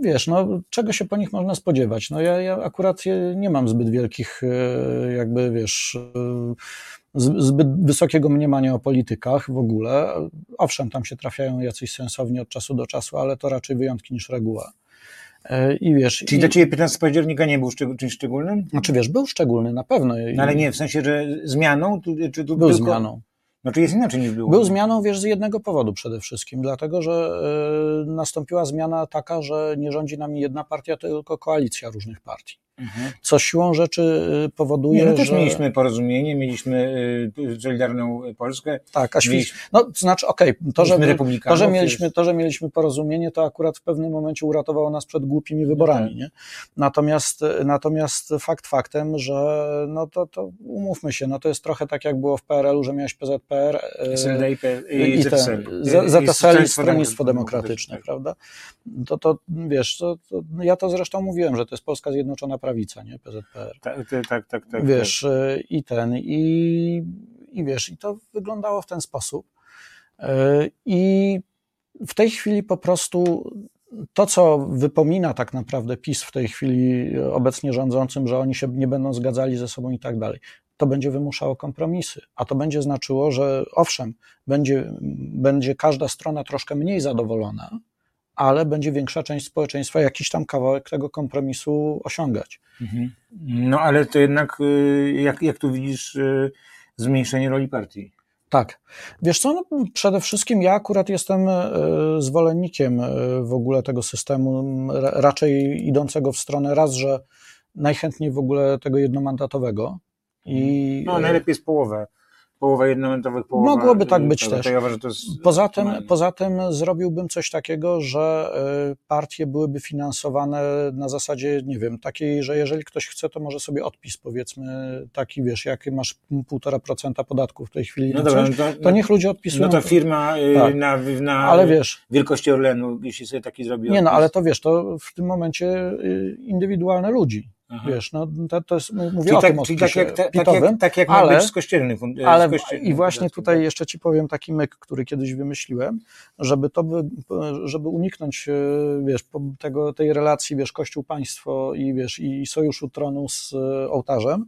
wiesz, no, czego się po nich można spodziewać? No ja, ja akurat nie mam zbyt wielkich, e, jakby, wiesz, e, zbyt wysokiego mniemania o politykach w ogóle. Owszem, tam się trafiają jacyś sensowni od czasu do czasu, ale to raczej wyjątki niż reguła. E, I wiesz, Czyli i... dla Ciebie 15 października nie był czymś szczególnym? Znaczy wiesz, był szczególny na pewno. No ale nie, w sensie, że zmianą? Czy tu był tylko... zmianą. No czy jest inaczej niż było? Był zmianą, wiesz, z jednego powodu przede wszystkim, dlatego że y, nastąpiła zmiana taka, że nie rządzi nami jedna partia, tylko koalicja różnych partii. Mhm. Co siłą rzeczy y, powoduje, nie, no też że... mieliśmy porozumienie, mieliśmy y, Solidarną Polskę. Tak, a mieliśmy... no to znaczy okej, okay, to, że, to, że mieliśmy, to, że mieliśmy porozumienie, to akurat w pewnym momencie uratowało nas przed głupimi wyborami, tak. nie? Natomiast, natomiast fakt faktem, że no to, to umówmy się, no to jest trochę tak jak było w PRL-u, że miałeś PZPR SLD i, i, i ZSL. ZSL i Stronnictwo Demokratyczne, prawda? To, to wiesz, to, to, ja to zresztą mówiłem, że to jest Polska Zjednoczona prawica, nie? PZPR. Tak, tak, tak. tak wiesz, tak. Y, i ten, i, i wiesz, i to wyglądało w ten sposób. Y, I w tej chwili po prostu to, co wypomina tak naprawdę PiS w tej chwili obecnie rządzącym, że oni się nie będą zgadzali ze sobą i tak dalej, to będzie wymuszało kompromisy. A to będzie znaczyło, że owszem, będzie, będzie każda strona troszkę mniej zadowolona, ale będzie większa część społeczeństwa jakiś tam kawałek tego kompromisu osiągać. Mhm. No ale to jednak, y, jak, jak tu widzisz, y, zmniejszenie roli partii? Tak. Wiesz co, no, przede wszystkim ja akurat jestem y, zwolennikiem w ogóle tego systemu, raczej idącego w stronę raz, że najchętniej w ogóle tego jednomandatowego. I, no najlepiej jest połowę połowa jednomętowych, połowa... Mogłoby tak być też. Ja uważam, poza, tym, poza tym zrobiłbym coś takiego, że y, partie byłyby finansowane na zasadzie, nie wiem, takiej, że jeżeli ktoś chce, to może sobie odpis, powiedzmy, taki, wiesz, jak masz 1,5% podatku w tej chwili, no dobra, coś, no to, to, niech ludzie odpisują. No to firma y, tak. na, na ale wiesz, wielkości Orlenu, jeśli sobie taki zrobi Nie, no ale to wiesz, to w tym momencie y, indywidualne ludzi. Aha. Wiesz, no to, to jest, mówię czyli o tak, tym czyli tak jak, tak, jak, tak jak ale, ma być z kościelnych. Ale, I właśnie tutaj jeszcze ci powiem taki myk, który kiedyś wymyśliłem, żeby to by, żeby uniknąć, e, wiesz, tego, tej relacji, wiesz, kościół-państwo i wiesz, i sojuszu tronu z e, ołtarzem,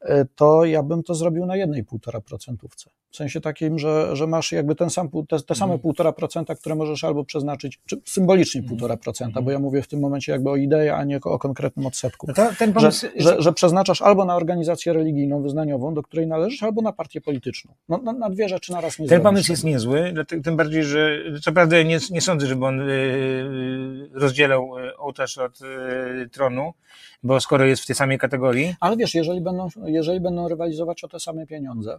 e, to ja bym to zrobił na jednej półtora procentówce. W sensie takim, że, że masz jakby ten sam, te, te same 1,5%, mhm. które możesz albo przeznaczyć, czy symbolicznie 1,5%, mhm. bo ja mówię w tym momencie jakby o idei, a nie o konkretnym odsetku. No to, ten pomysł... że, że, że, przeznaczasz albo na organizację religijną, wyznaniową, do której należysz, albo na partię polityczną. No, na, na dwie rzeczy naraz nie Ten pomysł jest niezły, tym bardziej, że co prawda nie, nie sądzę, żeby on yy, rozdzielał e, ołtarz od tronu, bo skoro jest w tej samej kategorii. Ale wiesz, jeżeli będą, jeżeli będą rywalizować o te same pieniądze.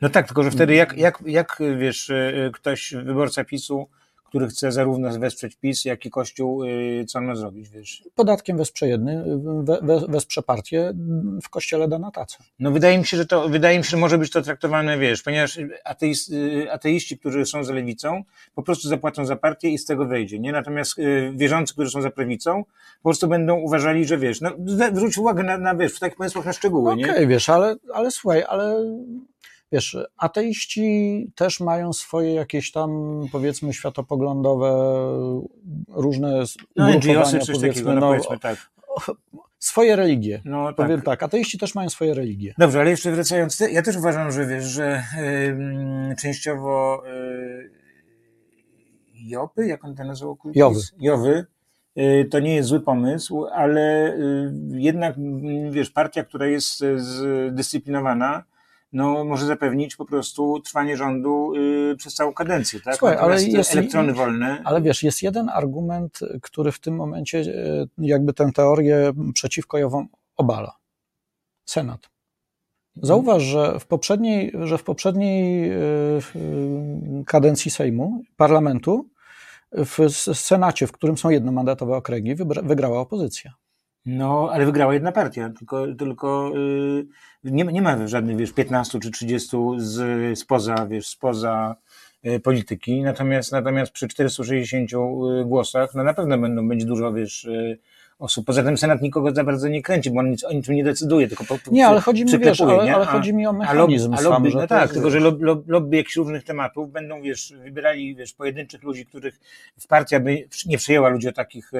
No tak, tylko że wtedy jak, jak, jak wiesz, y, ktoś, wyborca PiSu, który chce zarówno wesprzeć PiS, jak i Kościół, y, co on ma zrobić, wiesz? Podatkiem wesprze jedny, we, wesprze partię, w Kościele da na tacę. No wydaje mi się, że to, wydaje mi się, że może być to traktowane, wiesz, ponieważ ateist, y, ateiści, którzy są za lewicą, po prostu zapłacą za partię i z tego wejdzie, nie? Natomiast wierzący, którzy są za prawicą, po prostu będą uważali, że wiesz, no zwróć uwagę na, na wiesz, w takich pomysłach na szczegóły, okay, nie? Okej, wiesz, ale, ale słuchaj, ale wiesz, ateiści też mają swoje jakieś tam, powiedzmy, światopoglądowe, różne no, ugrupowania, coś powiedzmy, takiego, no, no, powiedzmy tak. Swoje religie. No, tak. Powiem tak, ateiści też mają swoje religie. Dobrze, ale jeszcze wracając, ja też uważam, że wiesz, że yy, częściowo yy, Jopy, jak on to nazywał? Jowy. Jowy y, to nie jest zły pomysł, ale y, jednak, wiesz, partia, która jest zdyscyplinowana, no, może zapewnić po prostu trwanie rządu y, przez całą kadencję, tak? Słuchaj, ale jest, elektrony wolne. Ale wiesz, jest jeden argument, który w tym momencie y, jakby tę teorię przeciwko Jowom obala. Senat. Zauważ, że w poprzedniej, że w poprzedniej y, kadencji Sejmu, parlamentu, w Senacie, w którym są jednomandatowe okręgi, wygrała opozycja. No, ale wygrała jedna partia, tylko, tylko yy, nie, nie ma żadnych, wiesz, 15 czy 30 z, spoza, wiesz, spoza yy, polityki, natomiast, natomiast przy 460 y, głosach, no na pewno będą, będzie dużo, wiesz, yy, osób. Poza tym Senat nikogo za bardzo nie kręci, bo on nic o niczym nie decyduje, tylko po, Nie, ale chodzi mi, wiesz, ale, ale chodzi mi o mechanizm a, a lobby, sam, no tak, tylko że lobby, lobby jakichś różnych tematów będą, wiesz, wybierali, wiesz, pojedynczych ludzi, których partia by nie przyjęła ludzi o takich e,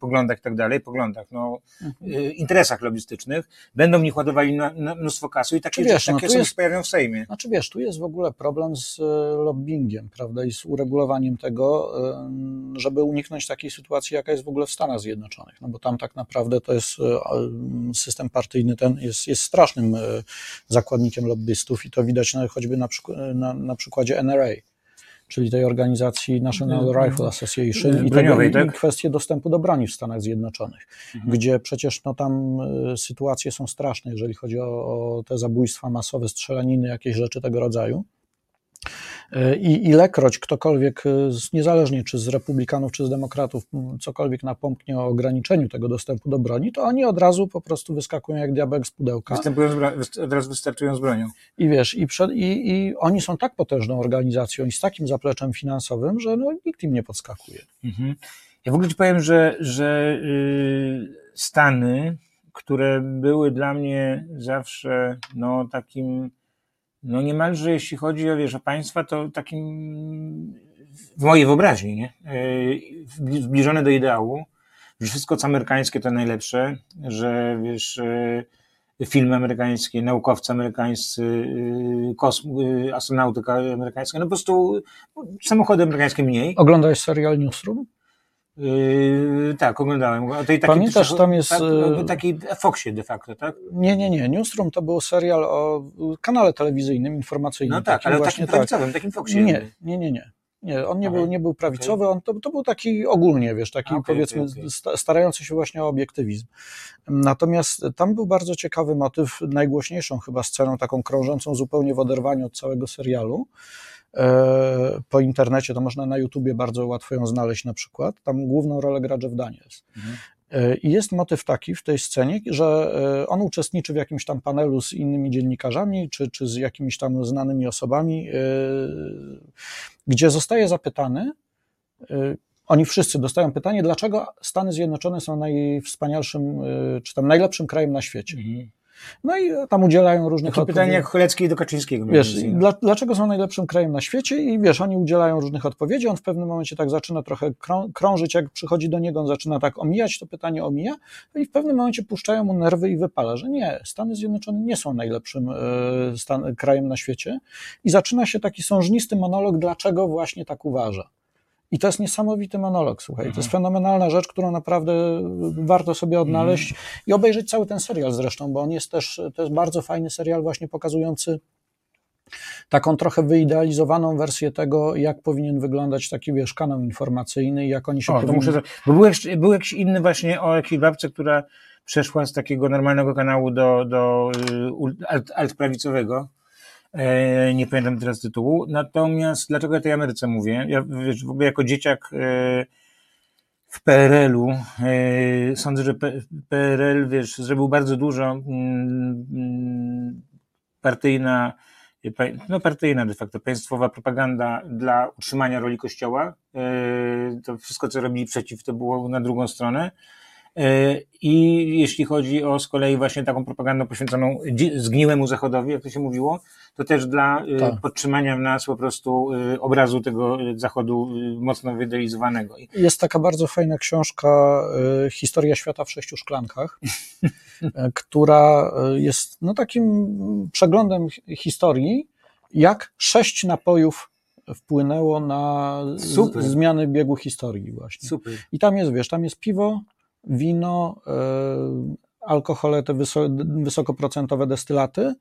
poglądach i tak dalej, poglądach, no, mhm. e, interesach lobbystycznych, będą w nich ładowali na, na mnóstwo kasy i takie, wiesz, takie no, są jest, pojawią w Sejmie. Znaczy, wiesz, tu jest w ogóle problem z e, lobbyingiem, prawda, i z uregulowaniem tego, e, żeby uniknąć takiej sytuacji, jaka jest w ogóle w Stanach zjednoczonych, no bo tam tak naprawdę to jest system partyjny, ten jest, jest strasznym zakładnikiem lobbystów i to widać na, choćby na, na, na przykładzie NRA czyli tej organizacji National mhm. Rifle Association i, tego, tak? i kwestie dostępu do broni w Stanach Zjednoczonych, mhm. gdzie przecież no, tam sytuacje są straszne, jeżeli chodzi o, o te zabójstwa masowe, strzelaniny, jakieś rzeczy tego rodzaju. I ilekroć ktokolwiek, e, niezależnie czy z republikanów, czy z demokratów, cokolwiek napomknie o ograniczeniu tego dostępu do broni, to oni od razu po prostu wyskakują jak diabeł z pudełka. Występują z od razu wystartują z bronią. I wiesz, i, przed, i, i, oni są tak potężną organizacją i z takim zapleczem finansowym, że no, nikt im nie podskakuje. Mhm. Ja w ogóle ci powiem, że, że yy, Stany, które były dla mnie zawsze no, takim no niemalże jeśli chodzi o, wiesz, o państwa, to takim w mojej wyobraźni, nie? E, zbliżone do ideału, że wszystko co amerykańskie to najlepsze, że wiesz, e, filmy amerykańskie, naukowcy amerykańscy, e, kosm, astronautyka amerykańska, no po prostu samochody amerykańskie mniej. Oglądałeś serial Newsroom? Yy, tak, oglądałem. O tej Pamiętasz, tam jest... Tak, takiej Foxie de facto, tak? Nie, nie, nie. Newsroom to był serial o kanale telewizyjnym, informacyjnym. No tak, ale właśnie takim prawicowym, tak. takim Foxie. Nie, nie, nie, nie. Nie, on nie, był, nie był prawicowy, on to, to był taki ogólnie, wiesz, taki okay, powiedzmy okay, starający się właśnie o obiektywizm. Natomiast tam był bardzo ciekawy motyw, najgłośniejszą chyba sceną, taką krążącą zupełnie w oderwaniu od całego serialu, po internecie, to można na YouTubie bardzo łatwo ją znaleźć na przykład. Tam główną rolę gra Jeff Daniels. Mhm. E, I jest motyw taki w tej scenie, że e, on uczestniczy w jakimś tam panelu z innymi dziennikarzami, czy, czy z jakimiś tam znanymi osobami, gdzie zostaje zapytany, oni wszyscy dostają pytanie, dlaczego Stany Zjednoczone są najwspanialszym, czy tam najlepszym krajem na świecie. Mhm. No i tam udzielają różnych Takie odpowiedzi. pytanie jak Cholecki do Kaczyńskiego. Wiesz, dla, dlaczego są najlepszym krajem na świecie i wiesz, oni udzielają różnych odpowiedzi, on w pewnym momencie tak zaczyna trochę krążyć, jak przychodzi do niego, on zaczyna tak omijać, to pytanie omija no i w pewnym momencie puszczają mu nerwy i wypala, że nie, Stany Zjednoczone nie są najlepszym e, stan, krajem na świecie i zaczyna się taki sążnisty monolog, dlaczego właśnie tak uważa. I to jest niesamowity monolog, słuchaj. To jest mhm. fenomenalna rzecz, którą naprawdę warto sobie odnaleźć mhm. i obejrzeć cały ten serial zresztą, bo on jest też, to jest bardzo fajny serial właśnie pokazujący taką trochę wyidealizowaną wersję tego, jak powinien wyglądać taki, wiesz, kanał informacyjny i jak oni się o, powinni... muszę, bo był jakiś, był jakiś inny właśnie o jakiejś babce, która przeszła z takiego normalnego kanału do, do y, alt, altprawicowego nie pamiętam teraz tytułu. Natomiast dlaczego ja tej Ameryce mówię? Ja wiesz, w ogóle jako dzieciak e, w PRL-u e, sądzę, że PRL, wiesz, zrobił bardzo dużo mm, partyjna, no partyjna de facto, państwowa propaganda dla utrzymania roli Kościoła. To wszystko, co robili przeciw, to było na drugą stronę. E, I jeśli chodzi o z kolei właśnie taką propagandę poświęconą zgniłemu Zachodowi, jak to się mówiło, to też dla e, tak. podtrzymania w nas po prostu e, obrazu tego Zachodu mocno wyidealizowanego. Jest taka bardzo fajna książka Historia świata w sześciu szklankach, która jest no, takim przeglądem historii, jak sześć napojów wpłynęło na Super. zmiany biegu historii właśnie. Super. I tam jest, wiesz, tam jest piwo, wino, e, alkohole, te wysokoprocentowe destylaty,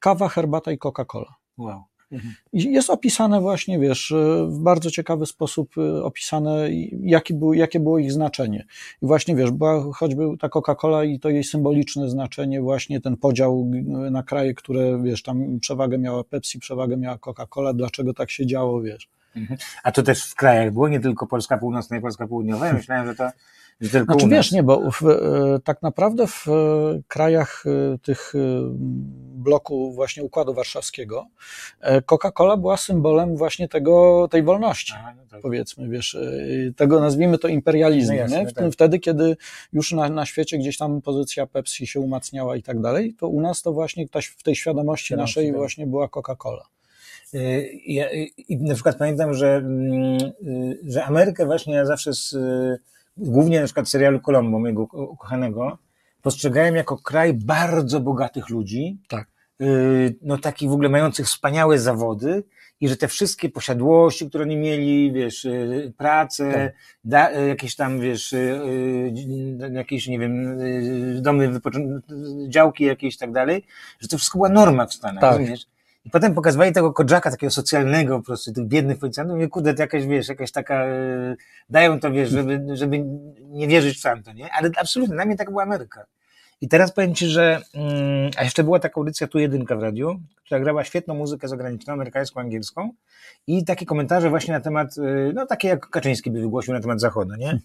kawa, herbata i Coca-Cola. Wow. Mhm. Jest opisane właśnie, wiesz, w bardzo ciekawy sposób e, opisane, jaki był, jakie było ich znaczenie. I właśnie, wiesz, była choćby ta Coca-Cola i to jej symboliczne znaczenie, właśnie ten podział na kraje, które, wiesz, tam przewagę miała Pepsi, przewagę miała Coca-Cola, dlaczego tak się działo, wiesz. Mhm. A to też w krajach było, nie tylko Polska Północna i Polska Południowa. Ja myślałem, że to tylko znaczy wiesz, nie, bo w, e, tak naprawdę w e, krajach e, tych bloku właśnie Układu Warszawskiego Coca-Cola była symbolem właśnie tego, tej wolności, Aha, no tak. powiedzmy, wiesz, tego nazwijmy to imperializmem, no jasne, nie? Tak. Wtedy, kiedy już na, na świecie gdzieś tam pozycja Pepsi się umacniała i tak dalej, to u nas to właśnie w tej świadomości naszej tak. właśnie była Coca-Cola. Ja, I na przykład pamiętam, że, mm, że Amerykę właśnie ja zawsze z, głównie na przykład serialu Colombo, mojego ukochanego, postrzegałem jako kraj bardzo bogatych ludzi. Tak. Y, no takich w ogóle mających wspaniałe zawody i że te wszystkie posiadłości, które oni mieli, wiesz, y, pracę, tak. da, y, jakieś tam, wiesz, y, jakieś, nie wiem, domy, działki jakieś i tak dalej, że to wszystko była norma w Stanach, tak. rozumiesz? I potem pokazywali tego Kodżaka, takiego socjalnego po prostu, tych biednych policjantów, mówię, kurde, to jakaś, wiesz, jakaś taka, dają to, wiesz, żeby, żeby nie wierzyć w tamto, nie? Ale absolutnie, na mnie tak była Ameryka. I teraz powiem Ci, że, mm, a jeszcze była taka audycja tu jedynka w radiu, która grała świetną muzykę zagraniczną, amerykańską, angielską i takie komentarze właśnie na temat, y, no takie jak Kaczyński by wygłosił na temat Zachodu, nie?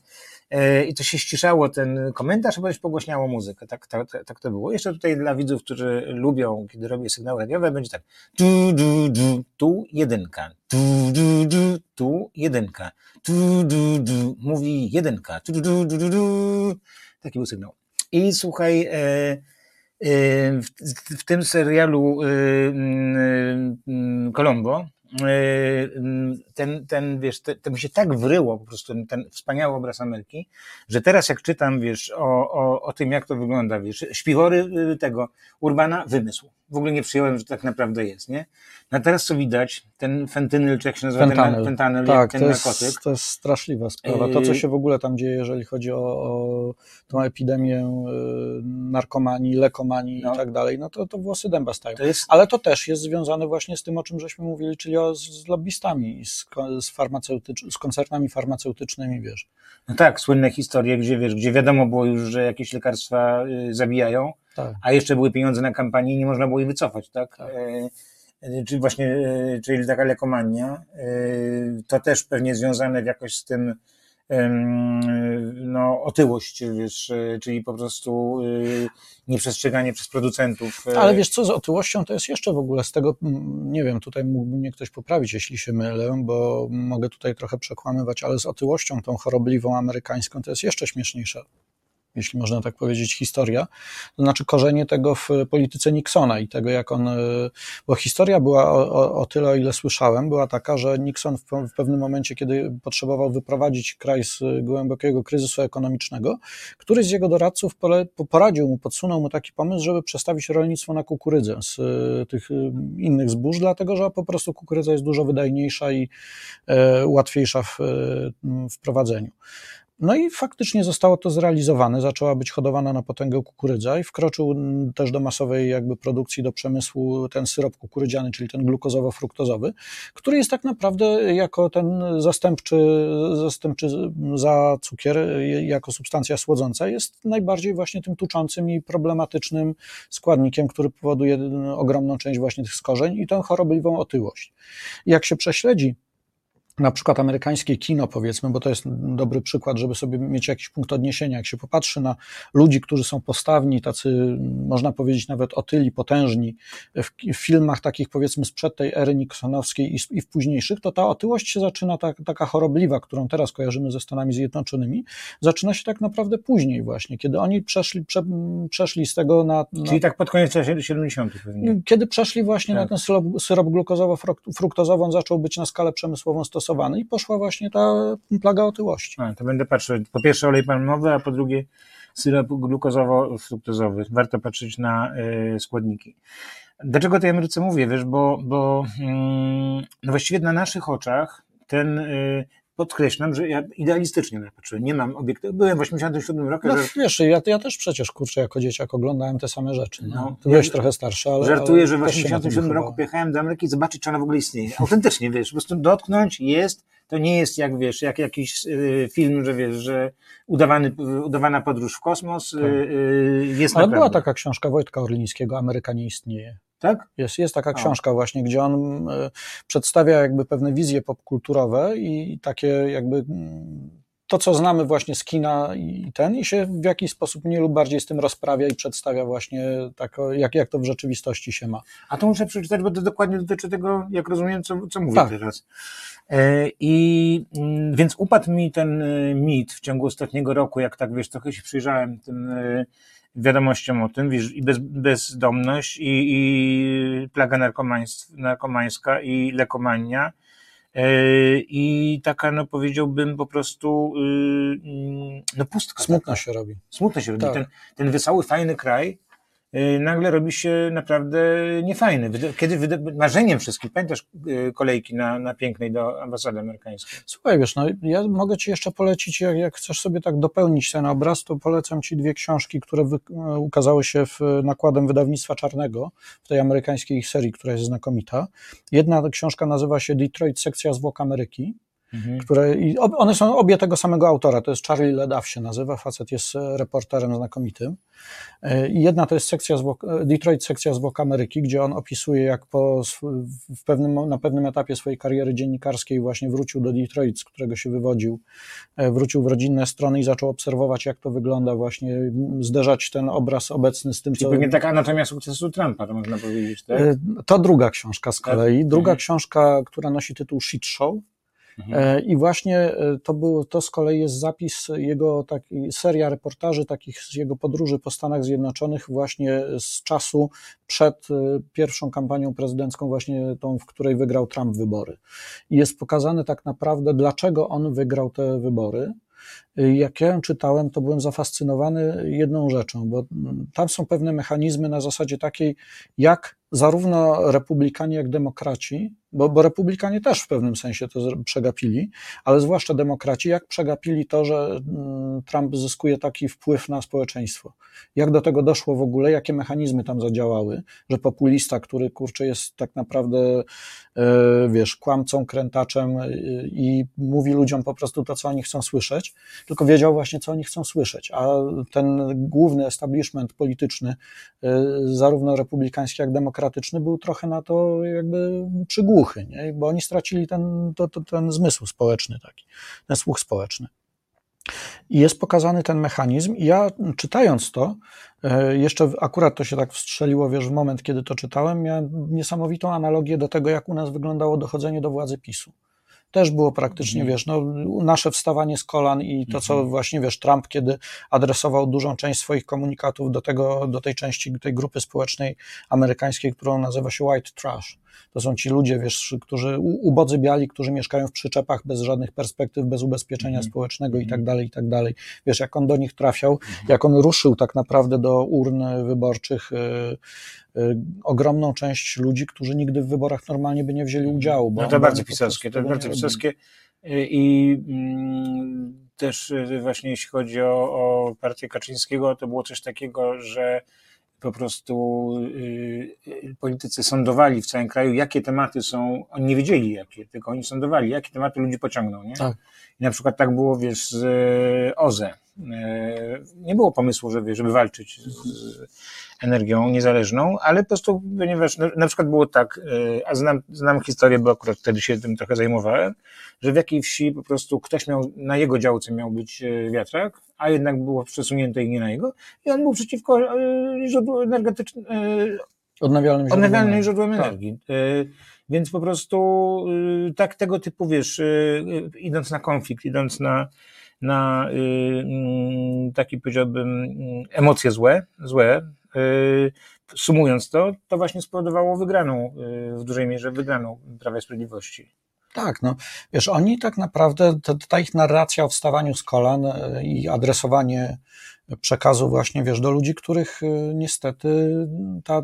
E, I to się ściszało ten komentarz, a potem pogłośniało muzykę. Tak, tak, tak to było. Jeszcze tutaj dla widzów, którzy lubią, kiedy robię sygnały radiowe, będzie tak. Tu, du, du, tu jedynka. Tu, du, du, tu jedynka. Tu, du, du, mówi jedynka. Tu, du, du, du, du. Taki był sygnał. I słuchaj, e, e, w, w tym serialu e, mm, Colombo ten, ten wiesz, to mi się tak wryło po prostu ten, wspaniały obraz Ameryki, że teraz jak czytam, wiesz, o, o, o tym, jak to wygląda, wiesz, śpiwory tego Urbana, wymysł. W ogóle nie przyjąłem, że tak naprawdę jest, nie? No teraz co widać, ten fentynyl, czy jak się nazywa, fentanyl. ten fentanyl, tak, ten to narkotyk. Jest, to jest straszliwa sprawa. To, co się w ogóle tam dzieje, jeżeli chodzi o, o tą epidemię y, narkomanii, lekomanii no. i tak dalej, no to, to włosy dęba stają. To jest... Ale to też jest związane właśnie z tym, o czym żeśmy mówili, czyli o, z lobbystami, z, z, farmaceutycz, z koncernami farmaceutycznymi, wiesz. No tak, słynne historie, gdzie wiesz, gdzie wiadomo było już, że jakieś lekarstwa y, zabijają, tak. a jeszcze były pieniądze na kampanię i nie można było ich wycofać, tak? tak. E, e czyli właśnie, e, czyli taka lekomania, e, to też pewnie związane jakoś z tym, no, otyłość, wiesz, czyli po prostu nieprzestrzeganie przez producentów. Ale wiesz co, z otyłością to jest jeszcze w ogóle z tego, nie wiem, tutaj mógłby mnie ktoś poprawić, jeśli się mylę, bo mogę tutaj trochę przekłamywać, ale z otyłością tą chorobliwą amerykańską to jest jeszcze śmieszniejsza jeśli można tak powiedzieć, historia, to znaczy korzenie tego w polityce Nixona i tego, jak on, e, bo historia była o, o, tyle, o ile słyszałem, była taka, że Nixon w, pewnym momencie, kiedy potrzebował wyprowadzić kraj z głębokiego kryzysu ekonomicznego, któryś z jego doradców poradził mu, podsunął mu taki pomysł, żeby przestawić rolnictwo na kukurydzę z e, tych e, innych zbóż, dlatego, że po prostu kukurydza jest dużo wydajniejsza i łatwiejsza w, w prowadzeniu. No i faktycznie zostało to zrealizowane, zaczęła być hodowana na potęgę kukurydza i wkroczył też do masowej jakby produkcji, do przemysłu ten syrop kukurydziany, czyli ten glukozowo-fruktozowy, który jest tak naprawdę jako ten zastępczy, zastępczy za cukier, jako substancja słodząca, jest najbardziej właśnie tym tuczącym i problematycznym składnikiem, który powoduje ogromną część właśnie tych skorzeń i tę chorobliwą otyłość. Jak się prześledzi na przykład amerykańskie kino, powiedzmy, bo to jest dobry przykład, żeby sobie mieć jakiś punkt odniesienia. Jak się popatrzy na ludzi, którzy są postawni, tacy, można powiedzieć, nawet otyli, potężni, w, w filmach takich, powiedzmy, sprzed tej ery Nixonowskiej i, i w późniejszych, to ta otyłość się zaczyna tak, taka chorobliwa, którą teraz kojarzymy ze Stanami Zjednoczonymi, zaczyna się tak naprawdę później właśnie, kiedy oni przeszli, prze, przeszli z tego na, na... Czyli tak pod koniec lat 70. pewnie. Kiedy przeszli właśnie tak. na ten syrop, syrop glukozowo-fruktozową, on zaczął być na skalę przemysłową stosowany stosowany i poszła właśnie ta plaga otyłości. A, to będę patrzył. Po pierwsze olej palmowy, a po drugie syrop glukozowo-fruktozowy. Warto patrzeć na y, składniki. Dlaczego tej Ameryce mówię, wiesz, bo, bo mm, no właściwie na naszych oczach ten y, podkreślam, że ja idealistycznie na patrzyłem. Nie mam obiektywu. Byłem w 87 roku. No, że... Wiesz, ja, ja też przecież, kurczę, jako dzieciak oglądałem te same rzeczy. No. no Ty byłeś trochę starszy, ale Żartuję, ale że w 87 roku pojechałem do Ameryki zobaczyć, czy ona w ogóle istnieje. Autentycznie, wiesz, po prostu dotknąć, jest, to nie jest jak, wiesz, jak jakiś y, film, że wiesz, że udawany, udawana podróż w kosmos y, tak. y, jest Ale naprawdę. była taka książka Wojtka Orlińskiego, Ameryka nie istnieje. Tak? Jest, jest taka książka właśnie, gdzie on y, przedstawia jakby pewne wizje popkulturowe i takie jakby mm, to, co znamy właśnie z kina i ten, i się w jakiś sposób mniej lub bardziej z tym rozprawia i przedstawia właśnie tak, jak, jak to w rzeczywistości się ma. A to muszę przeczytać, bo to dokładnie dotyczy tego, jak rozumiem, co, co mówię tak. teraz. E, I mm, więc upadł mi ten e, mit w ciągu ostatniego roku, jak tak wiesz, trochę się przyjrzałem tym e, wiadomościom o tym, wiesz, i bez, bezdomność, i, i plaga narkomańska, i lekomania, i taka, no powiedziałbym, po prostu no pustka. Smutno taka. się robi. Smutno się robi. Tak. Ten, ten wesoły, fajny kraj, y, nagle robi się naprawdę niefajny. Kiedy marzeniem wszystkich, pamiętasz y, kolejki na, na pięknej do ambasady amerykańskiej? Słuchaj, wiesz, no ja mogę ci jeszcze polecić, jak, jak chcesz sobie tak dopełnić ten obraz, to polecam ci dwie książki, które wy, ukazały się w nakładem wydawnictwa Czarnego, w tej amerykańskiej serii, która jest znakomita. Jedna książka nazywa się Detroit, sekcja zwłok Ameryki mhm. które, i one są obie tego samego autora, to jest Charlie Ledaw się nazywa, facet jest e, reporterem znakomitym. E, I jedna to jest sekcja e, Detroit sekcja zwłok Ameryki, gdzie on opisuje, jak po, w pewnym, na pewnym etapie swojej kariery dziennikarskiej właśnie wrócił do Detroit, z którego się wywodził, wrócił w rodzinne strony i zaczął obserwować, jak to wygląda, właśnie zderzać ten obraz obecny z tym, Czyli co... Pewnie taka anatomia sukcesu Trumpa, to można powiedzieć, tak? To druga książka z kolei. Druga mhm. książka, która nosi tytuł Shit Show, Mhm. E, I właśnie e, to, był, to z kolei jest zapis jego, taki, seria reportaży takich z jego podróży po Stanach Zjednoczonych właśnie z czasu przed e, pierwszą kampanią prezydencką, właśnie tą, w której wygrał Trump wybory. I jest pokazane tak naprawdę, dlaczego on wygrał te wybory. Jak ja ją czytałem, to byłem zafascynowany jedną rzeczą, bo tam są pewne mechanizmy na zasadzie takiej, jak zarówno republikanie, jak demokraci bo, bo republikanie też w pewnym sensie to przegapili, ale zwłaszcza demokraci, jak przegapili to, że mm, Trump zyskuje taki wpływ na społeczeństwo. Jak do tego doszło w ogóle, jakie mechanizmy tam zadziałały, że populista, który kurczę jest tak naprawdę, e, wiesz, kłamcą, krętaczem e, i mówi ludziom po prostu to, co oni chcą słyszeć, tylko wiedział właśnie, co oni chcą słyszeć, a ten główny establishment polityczny, e, zarówno republikański, jak demokratyczny, był trochę na to jakby przygłuchy nie? bo oni stracili ten, to, to, ten zmysł społeczny taki, ten słuch społeczny. I jest pokazany ten mechanizm, i ja czytając to, e, jeszcze akurat to się tak wstrzeliło, wiesz, w moment, kiedy to czytałem, miałem niesamowitą analogię do tego, jak u nas wyglądało dochodzenie do władzy PiSu też było praktycznie, mhm. wiesz, no, nasze wstawanie z kolan i to, co mhm. właśnie, wiesz, Trump, kiedy adresował dużą część swoich komunikatów do tego, do tej części, tej grupy społecznej amerykańskiej, którą nazywa się white trash. To są ci ludzie, wiesz, którzy, ubodzy biali, którzy mieszkają w przyczepach bez żadnych perspektyw, bez ubezpieczenia mm. społecznego i tak dalej, i tak dalej. Wiesz, jak on do nich trafiał, mm. jak on ruszył tak naprawdę do urn wyborczych, y, y, ogromną część ludzi, którzy nigdy w wyborach normalnie by nie wzięli udziału. no to bardzo pisowskie, to bardzo pisowskie i mm, też y, właśnie jeśli chodzi o, o partię Kaczyńskiego, to było coś takiego, że po prostu y, y, politycy sądowali w całym kraju, jakie tematy są, oni nie wiedzieli jakie, tylko oni sądowali, jakie tematy ludzi pociągną, nie? Tak. I na przykład tak było, wiesz, z y, OZE. Nie było pomysłu, żeby, żeby walczyć z energią niezależną, ale po prostu, ponieważ na przykład było tak, a znam, znam historię, bo akurat wtedy się tym trochę zajmowałem, że w jakiej wsi po prostu ktoś miał, na jego działce miał być wiatrak, a jednak było przesunięte i nie na jego, i on był przeciwko e, źródłu energetycznym, odnawialnym, odnawialnym źródłem tak. energii. Tak. Więc po prostu tak tego typu, wiesz, idąc na konflikt, idąc na, na mm, taki powiedziałbym mm, emocje złe, złe, sumując to, to właśnie spowodowało wygraną, w dużej mierze wygraną Prawa i Sprawiedliwości. Tak, no wiesz, oni tak naprawdę, ta, ta ich narracja o wstawaniu z kolan e, i adresowanie przekazu właśnie, wiesz, do ludzi, których y, niestety ta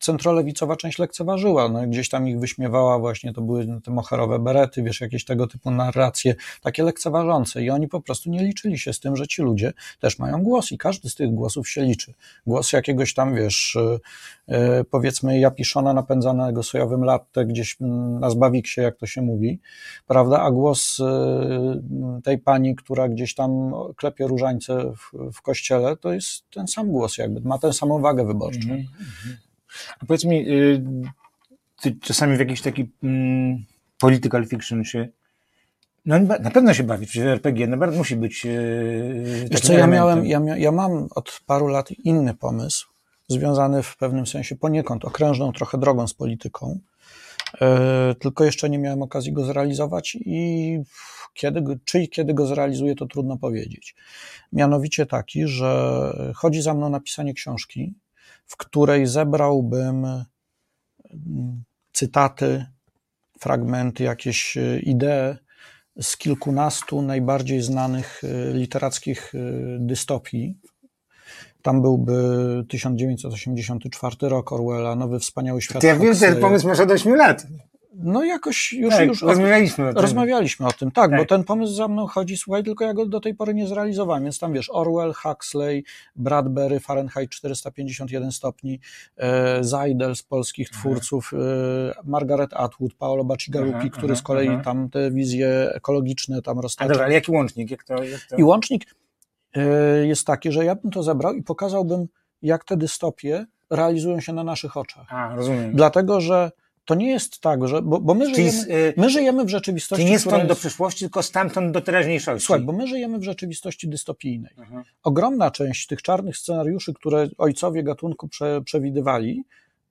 centrolewicowa część lekceważyła. No, gdzieś tam ich wyśmiewała właśnie, to były te moherowe berety, wiesz, jakieś tego typu narracje, takie lekceważące i oni po prostu nie liczyli się z tym, że ci ludzie też mają głos i każdy z tych głosów się liczy. Głos jakiegoś tam, wiesz, y, y, powiedzmy Japiszona napędzanego sojowym latte gdzieś na Zbawiksie, jak to się mówi, prawda, a głos tej pani, która gdzieś tam klepie różańce w, w kościele, to jest ten sam głos, jakby ma tę samą wagę wyborczą. Mm -hmm. A powiedz mi, y, ty czasami w jakiś taki mm, political fiction się no na pewno się bawi, przecież RPG no, musi być. Yy, Wiesz co, ja miałem, ja, ja mam od paru lat inny pomysł, związany w pewnym sensie poniekąd okrężną trochę drogą z polityką, tylko jeszcze nie miałem okazji go zrealizować i kiedy, czy i kiedy go zrealizuję, to trudno powiedzieć. Mianowicie taki, że chodzi za mną napisanie książki, w której zebrałbym mm, cytaty, fragmenty, jakieś e, idee z kilkunastu najbardziej znanych e, literackich e, dystopii tam byłby 1984 rok Orwella, Nowy Wspaniały Świat. To ja wiem, że ten pomysł masz od 8 lat. No jakoś już... Tak, już rozmawialiśmy o tym. Rozmawialiśmy o tym, tak, Tak. bo ten pomysł za mną chodzi, słuchaj, tylko ja go do tej pory nie zrealizowałem, więc tam wiesz, Orwell, Huxley, Bradbury, Fahrenheit 451 stopni, e, Zajdel z polskich twórców, e, Margaret Atwood, Paolo Bacigalupi, Aha, który z kolei aha. tam te wizje ekologiczne tam A roztacza. dobra, ale jaki łącznik? Jak to, jak to... I łącznik jest taki, że ja bym to zebrał i pokazałbym, jak te dystopie realizują się na naszych oczach. A, rozumiem. Dlatego, że to nie jest tak, że, bo, bo my, Czyli, żyjemy, y, my żyjemy w rzeczywistości, czyli nie stąd do jest- przyszłości, tylko stamtąd do teraźniejszości. Słuchaj, bo my żyjemy w rzeczywistości dystopijnej. Mhm. Ogromna część tych czarnych scenariuszy, które ojcowie gatunku prze, przewidywali,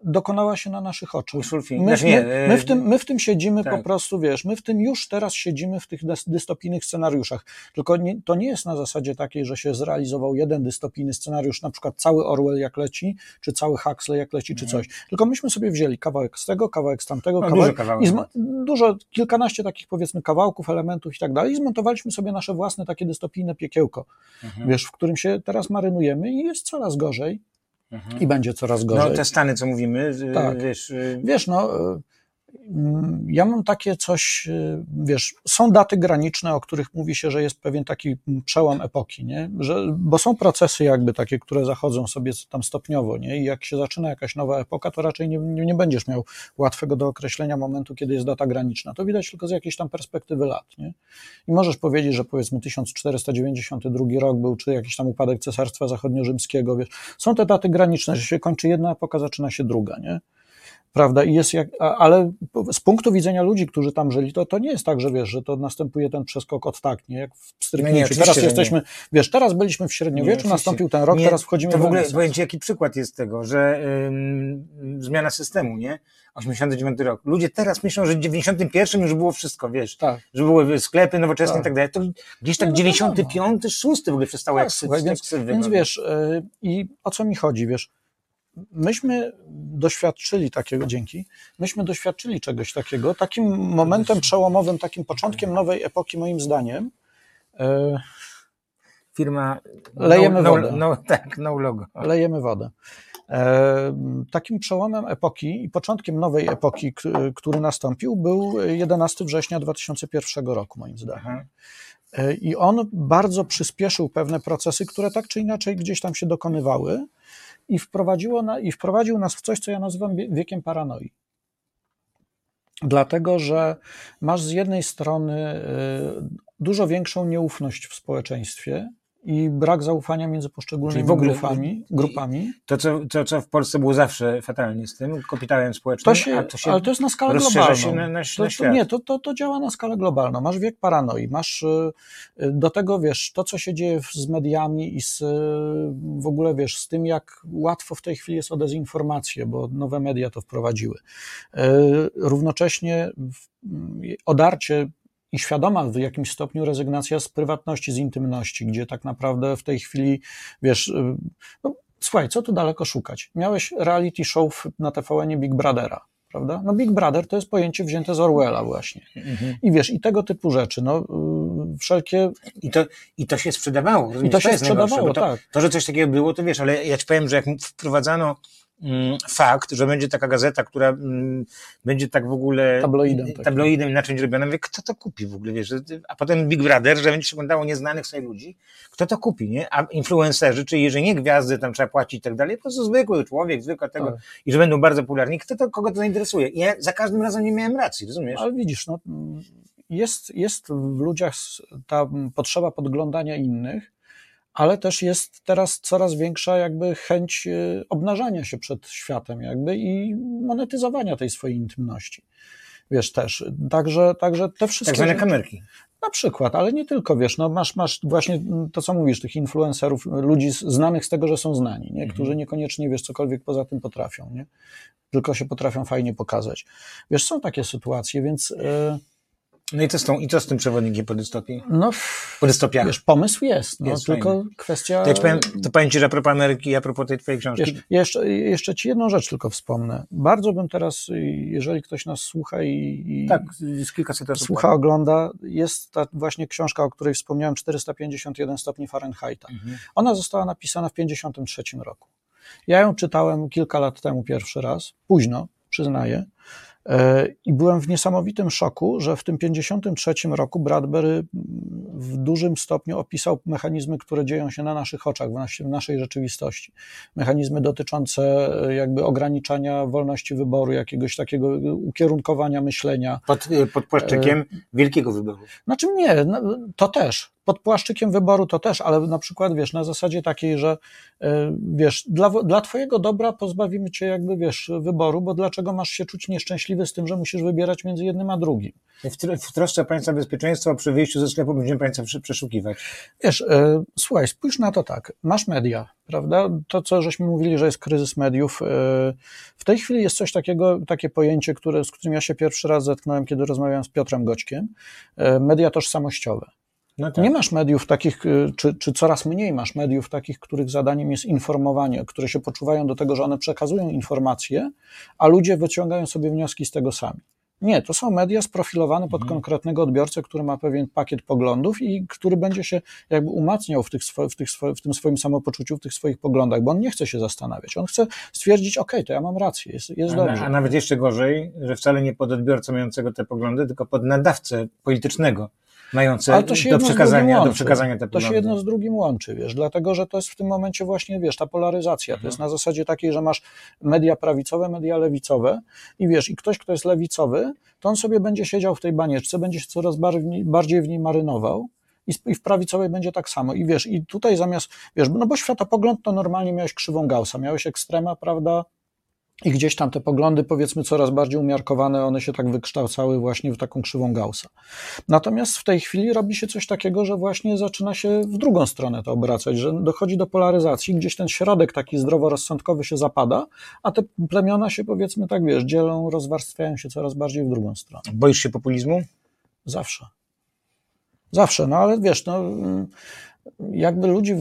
dokonała się na naszych oczach. Think- My, znaczy nie, my, my, w tym, my w tym siedzimy tak. po prostu, wiesz, my w tym już teraz siedzimy w tych dys- dystopijnych scenariuszach. Tylko nie, to nie jest na zasadzie takiej, że się zrealizował jeden dystopijny scenariusz, na przykład cały Orwell jak leci, czy cały Huxley jak leci, czy coś. Tylko myśmy sobie wzięli kawałek z tego, kawałek z tamtego, Mhm. No, kawałek, kawałek. i zmo- dużo, kilkanaście takich powiedzmy kawałków, elementów i tak dalej i zmontowaliśmy sobie nasze własne takie dystopijne piekiełko, Mhm. wiesz, w którym się teraz marynujemy i jest coraz gorzej Mhm. i będzie coraz gorzej. No te Stany, co mówimy, Tak. wiesz, y, Wiesz, no, y, ja mam takie coś, y, wiesz, są daty graniczne, o których mówi się, że jest pewien taki przełom epoki, nie? Że, bo są procesy jakby takie, które zachodzą sobie tam stopniowo, nie? I jak się zaczyna jakaś nowa epoka, to raczej nie, nie będziesz miał łatwego do określenia momentu, kiedy jest data graniczna. To widać tylko z jakiejś tam perspektywy lat, nie? I możesz powiedzieć, że powiedzmy 1492 rok był, czy jakiś tam upadek Cesarstwa Zachodnio-Rzymskiego, wiesz. Są te daty graniczne, że się kończy jedna epoka, zaczyna się druga, nie? Prawda? I jest jak, ale z punktu widzenia ludzi, którzy tam żyli, to, to nie jest tak, że wiesz, że to następuje ten przeskok od tak, nie? Jak w No nie, pstryknięciu. oczywiście, teraz że nie. jesteśmy, wiesz, teraz byliśmy w średniowieczu, Nie, nastąpił ten rok, Nie, teraz wchodzimy To w ogóle, renesans. powiem Ci, jaki przykład jest tego, że ym, zmiana systemu, nie? 89 rok. Ludzie teraz myślą, że w 91 już było wszystko, wiesz, Tak. że były sklepy nowoczesne Tak. i tak dalej. To gdzieś tak No, no 95, 6 w ogóle przestało Tak, jak słuchaj, syf- więc, więc wiesz, y, i o co mi chodzi, wiesz, myśmy doświadczyli takiego, dzięki, myśmy doświadczyli czegoś takiego, takim momentem przełomowym, takim początkiem nowej epoki, moim zdaniem, y, Firma Lejemy no, wodę. no, no, tak, no logo. lejemy wodę. E, Takim przełomem epoki i początkiem nowej epoki, który nastąpił, był 11 września 2001 roku, moim zdaniem. E, I on bardzo przyspieszył pewne procesy, które tak czy inaczej gdzieś tam się dokonywały i, wprowadziło na, i wprowadził nas w coś, co ja nazywam wie- wiekiem paranoi. Dlatego, że masz z jednej strony e, dużo większą nieufność w społeczeństwie i brak zaufania między poszczególnymi grupami, grupami. To, co, to, co w Polsce było zawsze fatalnie z tym kapitałem społecznym, To się, to się ale to jest na skalę globalną. się na- na- na to, to, nie, to, to, to działa na skalę globalną. Masz wiek paranoi, masz y, y, do tego, wiesz, to, co się dzieje z mediami i z, y, w ogóle, wiesz, z tym, jak łatwo w tej chwili jest o dezinformację, bo nowe media to wprowadziły. Równocześnie odarcie i świadoma w jakimś stopniu rezygnacja z prywatności, z intymności, gdzie tak naprawdę w tej chwili, wiesz, y, no, słuchaj, co tu daleko szukać? Miałeś reality show na TVN Big Brothera, prawda? No Big Brother to jest pojęcie wzięte z Orwella właśnie. Mhm. I wiesz, i tego typu rzeczy, no y, wszelkie, I to, I to się sprzedawało. rozumiesz? to się najgorsze, sprzedawało, to, tak. To, że coś takiego było, to wiesz, ale ja ci powiem, że jak wprowadzano fakt, że będzie taka gazeta, która mm, będzie tak w ogóle Tabloidem takim. tabloidem inaczej robiona, mówię, kto to kupi w ogóle, wiesz, a potem Big Brother, że będzie się oglądało nieznanych sobie ludzi, kto to kupi, nie? A influencerzy, czyli jeżeli nie gwiazdy, tam trzeba płacić i tak dalej, po prostu zwykły człowiek, zwykła tego, Tak. i że będą bardzo popularni, kto to, kogo to zainteresuje? I ja za każdym razem nie miałem racji, rozumiesz? ale widzisz, no, jest, jest w ludziach ta potrzeba podglądania innych, ale też jest teraz coraz większa jakby chęć y, obnażania się przed światem jakby i monetyzowania tej swojej intymności. Wiesz też. Także, także te wszystkie. Tak zwane kamerki. Na przykład, ale nie tylko, wiesz, no masz, masz właśnie to, co mówisz, tych influencerów, ludzi znanych z tego, że są znani, nie? którzy niekoniecznie, wiesz, cokolwiek poza tym potrafią, nie? Tylko się potrafią fajnie pokazać. Wiesz, są takie sytuacje, więc, e, No i co z, tą, i co z tym przewodnikiem po dystopii? No, po dystopiach. Wiesz, pomysł jest, no, jest tylko fajny. kwestia... To, ja powiem, to powiem Ci, że a propos Ameryki, a propos tej Twojej książki. Wiesz, jeszcze, jeszcze Ci jedną rzecz tylko wspomnę. Bardzo bym teraz, jeżeli ktoś nas słucha i, i tak, jest kilkaset osób. słucha, ogląda, jest ta właśnie książka, o której wspomniałem, 451 stopni Fahrenheita. Mhm. Ona została napisana w 1953 roku. Ja ją czytałem kilka lat temu pierwszy raz, późno, przyznaję, I byłem w niesamowitym szoku, że w tym 53 roku Bradbury w dużym stopniu opisał mechanizmy, które dzieją się na naszych oczach, w naszej rzeczywistości. Mechanizmy dotyczące e, jakby ograniczania wolności wyboru, jakiegoś takiego ukierunkowania myślenia. Pod, pod płaszczykiem e, wielkiego wyboru. Znaczy nie, no, to też, pod płaszczykiem wyboru to też, ale na przykład, wiesz, na zasadzie takiej, że e, wiesz, dla, dla twojego dobra pozbawimy cię jakby, wiesz, wyboru, bo dlaczego masz się czuć nieszczęśliwy z tym, że musisz wybierać między jednym a drugim? W, w trosce państwa bezpieczeństwa przy wyjściu ze sklepu będziemy państwa przeszukiwać. Wiesz, e, słuchaj, spójrz na to tak, masz media, prawda? To, co żeśmy mówili, że jest kryzys mediów. E, w tej chwili jest coś takiego, takie pojęcie, które, z którym ja się pierwszy raz zetknąłem, kiedy rozmawiałem z Piotrem Goćkiem, media tożsamościowe. No tak. Nie masz mediów takich, y, czy, czy coraz mniej masz mediów takich, których zadaniem jest informowanie, które się poczuwają do tego, że one przekazują informacje, a ludzie wyciągają sobie wnioski z tego sami. Nie, to są media sprofilowane pod mhm. konkretnego odbiorcę, który ma pewien pakiet poglądów i który będzie się jakby umacniał w, tych w, tych w tym swoim samopoczuciu, w tych swoich poglądach, bo on nie chce się zastanawiać. On chce stwierdzić, ok, to ja mam rację, jest, jest a, dobrze. A nawet jeszcze gorzej, że wcale nie pod odbiorcę mającego te poglądy, tylko pod nadawcę politycznego mające do przekazania, do przekazania te To się jedno z drugim łączy, wiesz, dlatego, że to jest w tym momencie właśnie, wiesz, ta polaryzacja, to jest na zasadzie takiej, że masz media prawicowe, media lewicowe i wiesz, i ktoś, kto jest lewicowy, to on sobie będzie siedział w tej banieczce, będzie się coraz bardziej w niej marynował, i w prawicowej będzie tak samo. I wiesz, i tutaj zamiast, wiesz, no bo światopogląd to normalnie miałeś krzywą Gaussa, miałeś ekstrema, prawda, i gdzieś tam te poglądy, powiedzmy, coraz bardziej umiarkowane, one się tak wykształcały właśnie w taką krzywą Gaussa. Natomiast w tej chwili robi się coś takiego, że właśnie zaczyna się w drugą stronę to obracać, że dochodzi do polaryzacji, gdzieś ten środek taki zdroworozsądkowy się zapada, a te plemiona się, powiedzmy, tak wiesz, dzielą, rozwarstwiają się coraz bardziej w drugą stronę. Boisz się populizmu? Zawsze. Zawsze, no ale wiesz, no jakby ludzi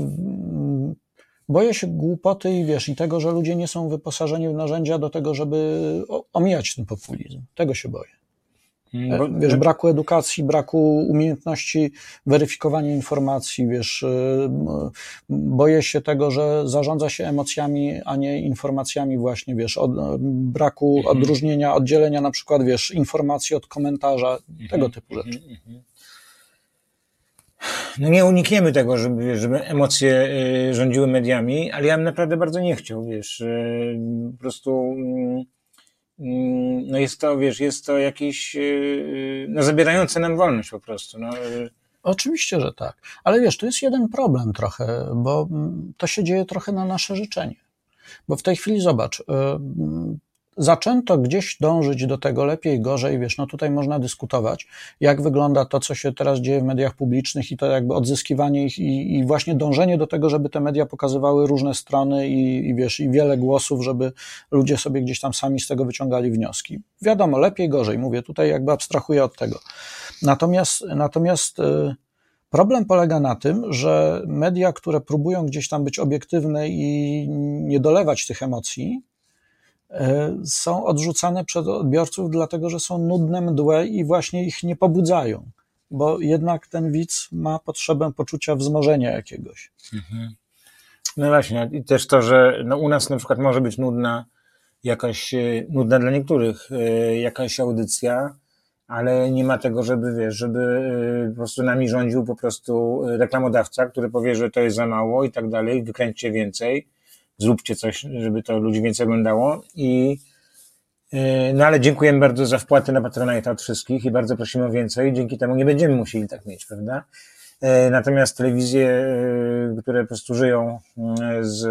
Boję się głupoty i wiesz, i tego, że ludzie nie są wyposażeni w narzędzia do tego, żeby omijać ten populizm. Tego się boję. Mm, bo, wiesz, braku edukacji, braku umiejętności weryfikowania informacji, wiesz, y, boję się tego, że zarządza się emocjami, a nie informacjami właśnie, wiesz, od, braku mhm. odróżnienia, oddzielenia na przykład, wiesz, informacji od komentarza, tego mhm. typu rzeczy. No nie unikniemy tego, żeby, żeby emocje y, rządziły mediami, ale ja bym naprawdę bardzo nie chciał, wiesz, y, po prostu mm, mm, no jest to, wiesz, jest to jakieś y, no zabierające nam wolność po prostu. No. Oczywiście, że tak. Ale wiesz, tu jest jeden problem trochę, bo mm, to się dzieje trochę na nasze życzenie. Bo w tej chwili zobacz, zaczęto gdzieś dążyć do tego lepiej, gorzej, wiesz, no tutaj można dyskutować, jak wygląda to, co się teraz dzieje w mediach publicznych i to jakby odzyskiwanie ich i, i właśnie dążenie do tego, żeby te media pokazywały różne strony i, i wiesz, i wiele głosów, żeby ludzie sobie gdzieś tam sami z tego wyciągali wnioski. Wiadomo, lepiej, gorzej, mówię, tutaj jakby abstrahuję od tego. Natomiast, natomiast y, Problem polega na tym, że media, które próbują gdzieś tam być obiektywne i nie dolewać tych emocji, są odrzucane przez odbiorców, dlatego że są nudne, mdłe i właśnie ich nie pobudzają, bo jednak ten widz ma potrzebę poczucia wzmożenia jakiegoś. Mhm. No właśnie, i też to, że no u nas na przykład może być nudna jakaś, e, nudna dla niektórych e, jakaś audycja, ale nie ma tego, żeby wiesz, żeby po prostu nami rządził po prostu reklamodawca, który powie, że to jest za mało i tak dalej, wykręćcie więcej zróbcie coś, żeby to ludzi więcej oglądało i e, no ale dziękujemy bardzo za wpłaty na Patronite od wszystkich i bardzo prosimy o więcej. Dzięki temu nie będziemy musieli tak mieć, prawda? E, natomiast telewizje, e, które po prostu żyją z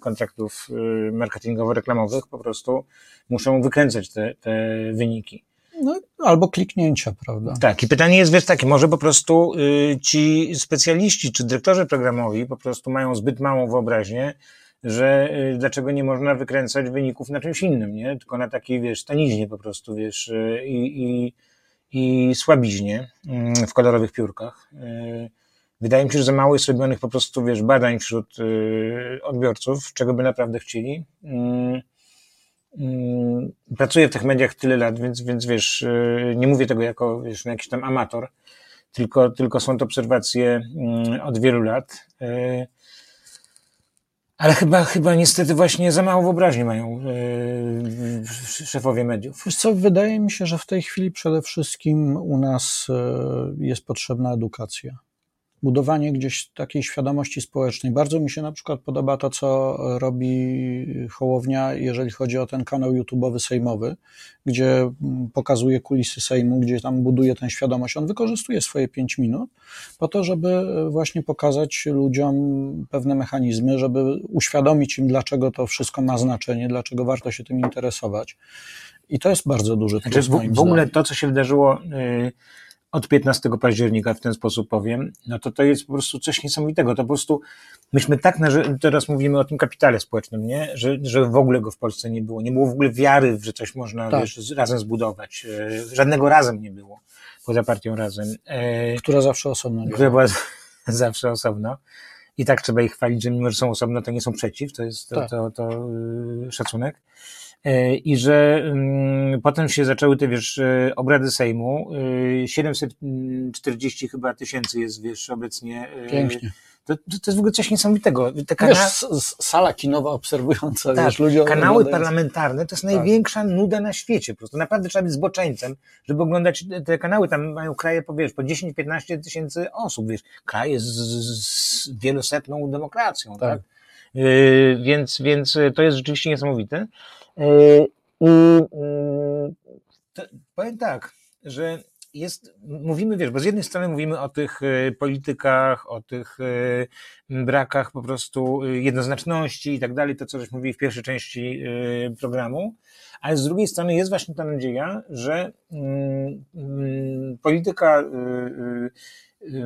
kontraktów marketingowo-reklamowych, po prostu muszą wykręcać te, te wyniki. No, albo kliknięcia, prawda? Tak, i pytanie jest wiesz takie, może po prostu y, ci specjaliści czy dyrektorzy programowi po prostu mają zbyt małą wyobraźnię, że y, dlaczego nie można wykręcać wyników na czymś innym, nie? Tylko na takiej, wiesz, taniźnie po prostu, wiesz, y, i, i, i słabiźnie mm, w kolorowych piórkach. E, wydaje mi się, że za mało jest robionych po prostu, wiesz, badań wśród e, odbiorców, czego by naprawdę chcieli. Mm, mm, pracuję w tych mediach tyle lat, więc, więc wiesz, nie mówię tego jako wiesz, jakiś tam amator, tylko, tylko są to obserwacje od wielu lat. Ale chyba, chyba niestety właśnie za mało wyobraźni mają yy, szefowie mediów. Wiesz co, wydaje mi się, że w tej chwili przede wszystkim u nas yy, jest potrzebna edukacja budowanie gdzieś takiej świadomości społecznej. Bardzo mi się na przykład podoba to, co robi Hołownia, jeżeli chodzi o ten kanał YouTube'owy Sejmowy, gdzie mm, pokazuje kulisy Sejmu, gdzie tam buduje tę świadomość. On wykorzystuje swoje pięć minut po to, żeby właśnie pokazać ludziom pewne mechanizmy, żeby uświadomić im, dlaczego to wszystko ma znaczenie, dlaczego warto się tym interesować. I to jest bardzo duży plus, znaczy, w, w ogóle to, co się wydarzyło yy od 15 października, w ten sposób powiem, no to to jest po prostu coś niesamowitego. To po prostu, myśmy tak, na, teraz mówimy o tym kapitale społecznym, nie? Że, że w ogóle go w Polsce nie było. Nie było w ogóle wiary, że coś można tak. wiesz, razem zbudować. E, żadnego razem nie było, poza partią razem. E, która zawsze osobno. Która była zawsze osobno. I tak trzeba ich chwalić, że mimo, że są osobno, to nie są przeciw, to jest to, tak. to, to, to yy, szacunek. E, i że mm, potem się zaczęły te, wiesz, e, obrady Sejmu. 740 e, chyba tysięcy jest, wiesz, obecnie. Pięknie. To, to, jest w ogóle coś niesamowitego. Te kana... wiesz, sala kinowa obserwująca, tak, wiesz, ludzie Kanały parlamentarne to jest tak. największa nuda na świecie. Po prostu naprawdę trzeba być zboczeńcem, żeby oglądać te kanały. Tam mają kraje po, wiesz, po 10-15 tysięcy osób, wiesz. Kraje z, z wielosetną demokracją, tak? tak? Yy, więc, więc to jest rzeczywiście niesamowite. Yy, I yy, powiem tak, że jest, mówimy, wiesz, bo z jednej strony mówimy o tych yy, politykach, o tych brakach po prostu jednoznaczności i tak dalej, to co żeśmy mówili w pierwszej części programu, ale z drugiej strony jest właśnie ta nadzieja, że polityka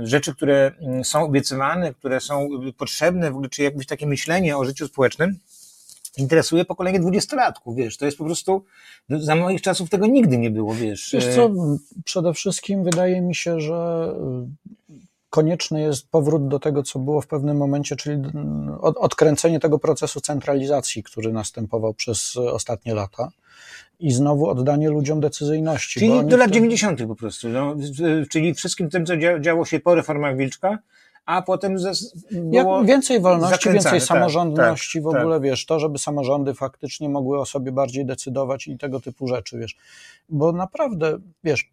rzeczy, które są obiecywane, które są potrzebne, w ogóle, czy jakbyś takie myślenie o życiu społecznym, interesuje pokolenie dwudziestolatków, wiesz, to jest po prostu, no, za moich czasów tego nigdy nie było, wiesz. Wiesz co, przede wszystkim wydaje mi się, że konieczny jest powrót do tego, co było w pewnym momencie, czyli odkręcenie tego procesu centralizacji, który następował przez ostatnie lata i znowu oddanie ludziom decyzyjności. Czyli do lat 90. po prostu, no, czyli wszystkim tym, co działo się po reformach Wilczka, a potem było Jak więcej wolności, więcej tak, samorządności tak, w ogóle, tak. wiesz, to, żeby samorządy faktycznie mogły o sobie bardziej decydować i tego typu rzeczy, wiesz. Bo naprawdę, wiesz,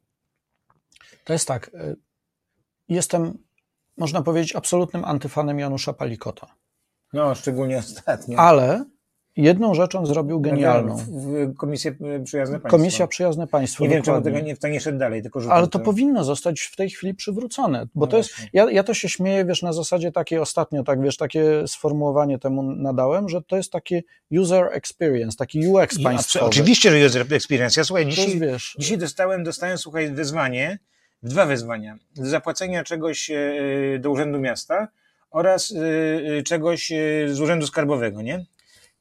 to jest tak, y, jestem, można powiedzieć, absolutnym antyfanem Janusza Palikota. No, szczególnie ostatnio. Ale Jedną rzeczą zrobił genialną. Komisja Przyjazne Państwo. Komisja Przyjazne Państwo. Nie wiem, czemu tego nie, to nie szedł dalej, tylko Ale to, to, powinno zostać w tej chwili przywrócone, bo no to jest, ja, ja to się śmieję, wiesz, na zasadzie takiej ostatnio, tak, wiesz, takie sformułowanie temu nadałem, że to jest taki user experience, taki UX państwowy. Oczywiście, że user experience. Ja słuchaj, dzisiaj, wiesz, dzisiaj dostałem, dostałem, słuchaj, wezwanie, dwa wezwania, do zapłacenia czegoś e, do Urzędu Miasta oraz e, e, czegoś z Urzędu Skarbowego, nie?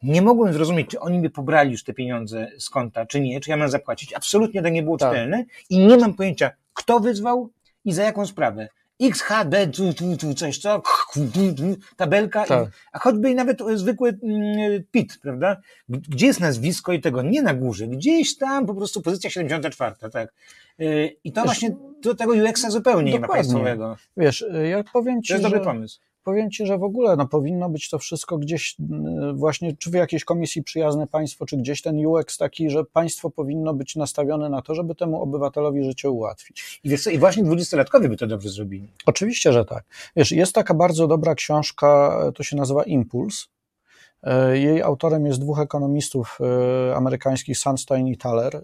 Nie mogłem zrozumieć, czy oni by pobrali już te pieniądze z konta, czy nie, czy ja mam zapłacić. Absolutnie to nie było tak. czytelne i nie mam pojęcia, kto wyzwał i za jaką sprawę. XHD, tu, tu, tu, coś, co, tabelka, tak. a choćby nawet zwykły mm, PIT, prawda? Gdzie jest nazwisko i tego? Nie na górze, gdzieś tam po prostu pozycja 74, tak. Y, I to Wiesz, właśnie do tego UX-a zupełnie dokładnie. nie ma państwowego. Wiesz, ja powiem ci, To jest że... dobry pomysł powiem Ci, że w ogóle no, powinno być to wszystko gdzieś właśnie, czy w jakiejś komisji przyjazne państwo, czy gdzieś ten UX taki, że państwo powinno być nastawione na to, żeby temu obywatelowi życie ułatwić. I, wiesz co, i właśnie dwudziestolatkowie by to dobrze zrobili. Oczywiście, że tak. Wiesz, jest taka bardzo dobra książka, to się nazywa Impuls, jej autorem jest dwóch ekonomistów e, amerykańskich, Sunstein i Thaler. E,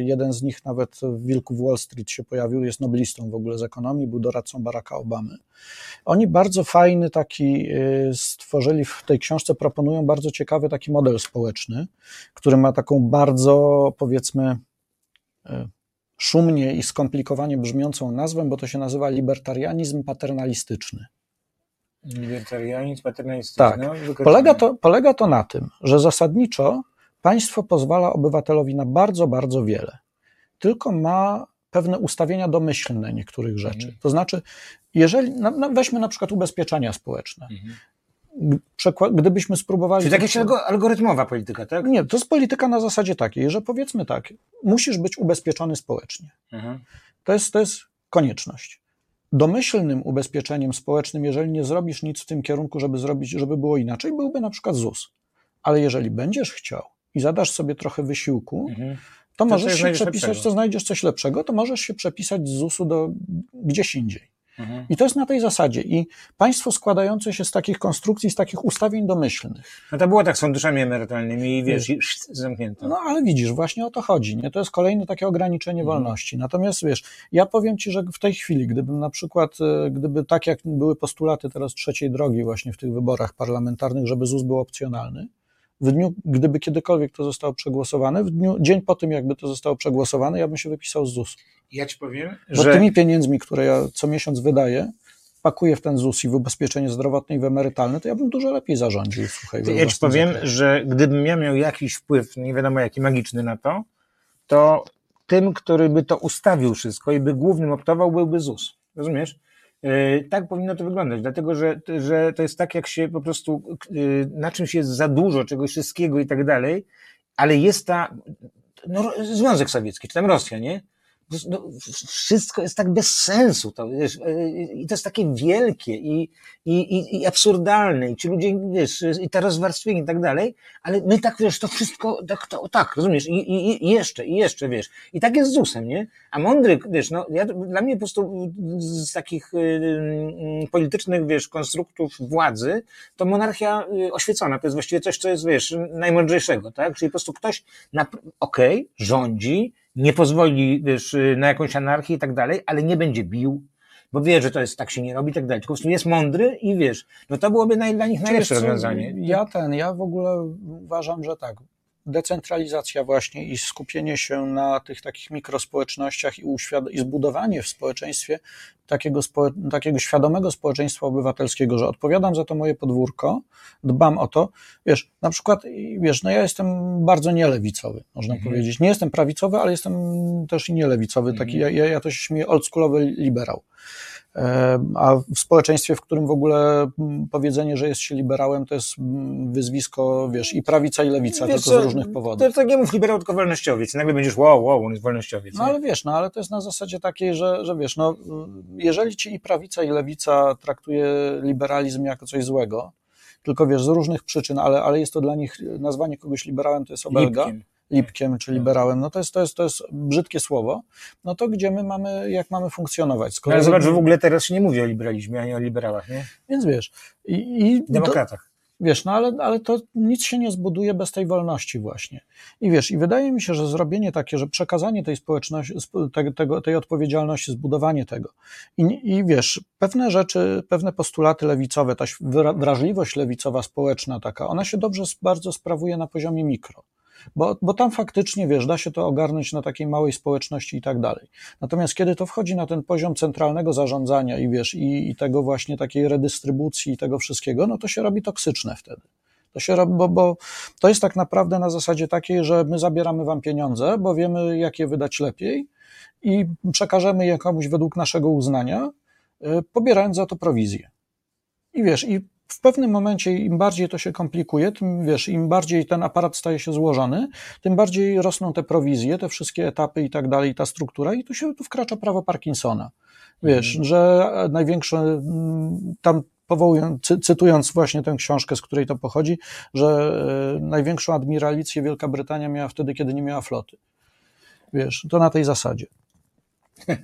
jeden z nich nawet w Wilku Wall Street się pojawił, jest noblistą w ogóle z ekonomii, był doradcą Baracka Obamy. Oni bardzo fajny taki stworzyli w tej książce, proponują bardzo ciekawy taki model społeczny, który ma taką bardzo, powiedzmy, szumnie i skomplikowanie brzmiącą nazwę, bo to się nazywa libertarianizm paternalistyczny. Libertarianizm paternalistyczny. Tak. No, polega, to, polega to na tym, że zasadniczo państwo pozwala obywatelowi na bardzo, bardzo wiele. Tylko ma pewne ustawienia domyślne niektórych rzeczy. Mhm. To znaczy, jeżeli, weźmy na przykład ubezpieczenia społeczne. Mhm gdybyśmy spróbowali. Czyli jakaś algorytmowa polityka, tak? Nie, to jest polityka na zasadzie takiej, że powiedzmy tak, musisz być ubezpieczony społecznie. Mhm. To, jest, to jest konieczność. Domyślnym ubezpieczeniem społecznym, jeżeli nie zrobisz nic w tym kierunku, żeby zrobić, żeby było inaczej, byłby na przykład ZUS. Ale jeżeli będziesz chciał i zadasz sobie trochę wysiłku, mhm. to, to możesz się przepisać, lepszego. to znajdziesz coś lepszego, to możesz się przepisać z ZUS-u do gdzieś indziej. Mhm. I to jest na tej zasadzie. I państwo składające się z takich konstrukcji, z takich ustawień domyślnych. No to było tak z funduszami emerytalnymi i wiesz, i zamknięto. No ale widzisz, właśnie o to chodzi. Nie? To jest kolejne takie ograniczenie mhm. wolności. Natomiast wiesz, ja powiem ci, że w tej chwili, gdybym na przykład, e, gdyby tak jak były postulaty teraz trzeciej drogi właśnie w tych wyborach parlamentarnych, żeby ZUS był opcjonalny, w dniu, gdyby kiedykolwiek to zostało przegłosowane, w dniu, dzień po tym, jakby to zostało przegłosowane, ja bym się wypisał z ZUS. Ja ci powiem, Bo że... tymi pieniędzmi, które ja co miesiąc wydaję, pakuję w ten ZUS i w ubezpieczenie zdrowotne i w emerytalne, to ja bym dużo lepiej zarządził. Słuchaj, ja ci powiem, zakresie. że gdybym ja miał jakiś wpływ, nie wiadomo jaki magiczny na to, to tym, który by to ustawił wszystko i by głównym optował, byłby ZUS. Rozumiesz? E, tak powinno to wyglądać, dlatego że, że to jest tak, jak się po prostu e, na czymś jest za dużo czegoś wszystkiego i tak dalej, ale jest ta no, Związek Sowiecki, czy tam Rosja, nie? No, wszystko jest tak bez sensu. To, wiesz, e, I to jest takie wielkie i, i, i, absurdalne. I ci ludzie, wiesz, i te rozwarstwienie i tak dalej, ale my tak, wiesz, to wszystko, tak, to, tak rozumiesz? I, i, I jeszcze, i jeszcze, wiesz. I tak jest z ZUS-em, nie? A mądry, wiesz, no, ja, dla mnie po prostu z takich y, y, politycznych, wiesz, konstruktów władzy, to monarchia y, oświecona to jest właściwie coś, co jest, wiesz, najmądrzejszego, tak? Czyli po prostu ktoś, okej, okay, rządzi, nie pozwoli wiesz, na jakąś anarchię i tak dalej, ale nie będzie bił, bo wie, że to jest tak się nie robi i tak dalej. Tylko po prostu jest mądry i wiesz, no to byłoby dla nich najlepsze rozwiązanie. Ja ten, ja w ogóle uważam, że tak, decentralizacja właśnie i skupienie się na tych takich mikrospołecznościach i, i zbudowanie w społeczeństwie takiego, takiego świadomego społeczeństwa obywatelskiego, że odpowiadam za to moje podwórko, dbam o to. Wiesz, na przykład, wiesz, no ja jestem bardzo nielewicowy, można mhm. powiedzieć. Nie jestem prawicowy, ale jestem też i nielewicowy, taki, mhm. ja, ja to się śmieję, oldschoolowy liberał. A w społeczeństwie, w którym w ogóle mm, powiedzenie, że jest się liberałem, to jest mm, wyzwisko, wiesz, i prawica, i lewica, wiesz, tylko z różnych powodów. To, to nie mów liberał, tylko wolnościowiec. Nagle będziesz, wow, wow, on jest wolnościowiec. No ale wiesz, no ale to jest na zasadzie takiej, że, że wiesz, no jeżeli ci i prawica, i lewica traktuje liberalizm jako coś złego, tylko wiesz, z różnych przyczyn, ale, ale jest to dla nich, nazwanie kogoś liberałem to jest obelga. Lipkiem lipkiem czy liberałem, no to jest, to jest, to jest brzydkie słowo, no to gdzie my mamy, jak mamy funkcjonować? Skoro ale zobacz, że w ogóle teraz się nie mówi o liberalizmie, ani o liberałach, nie? Więc wiesz. I, i Demokratach. To, wiesz, no ale, ale to nic się nie zbuduje bez tej wolności właśnie. I wiesz, i wydaje mi się, że zrobienie takie, że przekazanie tej społeczności, tego, tej odpowiedzialności, zbudowanie tego i, i wiesz, pewne rzeczy, pewne postulaty lewicowe, ta wrażliwość lewicowa społeczna taka, ona się dobrze bardzo sprawuje na poziomie mikro bo, bo tam faktycznie, wiesz, da się to ogarnąć na takiej małej społeczności i tak dalej. Natomiast kiedy to wchodzi na ten poziom centralnego zarządzania i wiesz, i, i tego właśnie takiej redystrybucji i tego wszystkiego, no to się robi toksyczne wtedy. To się robi, bo, bo to jest tak naprawdę na zasadzie takiej, że my zabieramy wam pieniądze, bo wiemy, jak je wydać lepiej i przekażemy je komuś według naszego uznania, y, pobierając za to prowizję. I wiesz, i w pewnym momencie im bardziej to się komplikuje, tym wiesz, im bardziej ten aparat staje się złożony, tym bardziej rosną te prowizje, te wszystkie etapy i tak dalej, ta struktura i tu się tu wkracza prawo Parkinsona. Wiesz, mhm. że największe mm, tam powołując, cytując właśnie tę książkę, z której to pochodzi, że e, największą admiralicję Wielka Brytania miała wtedy, kiedy nie miała floty. Wiesz, to na tej zasadzie.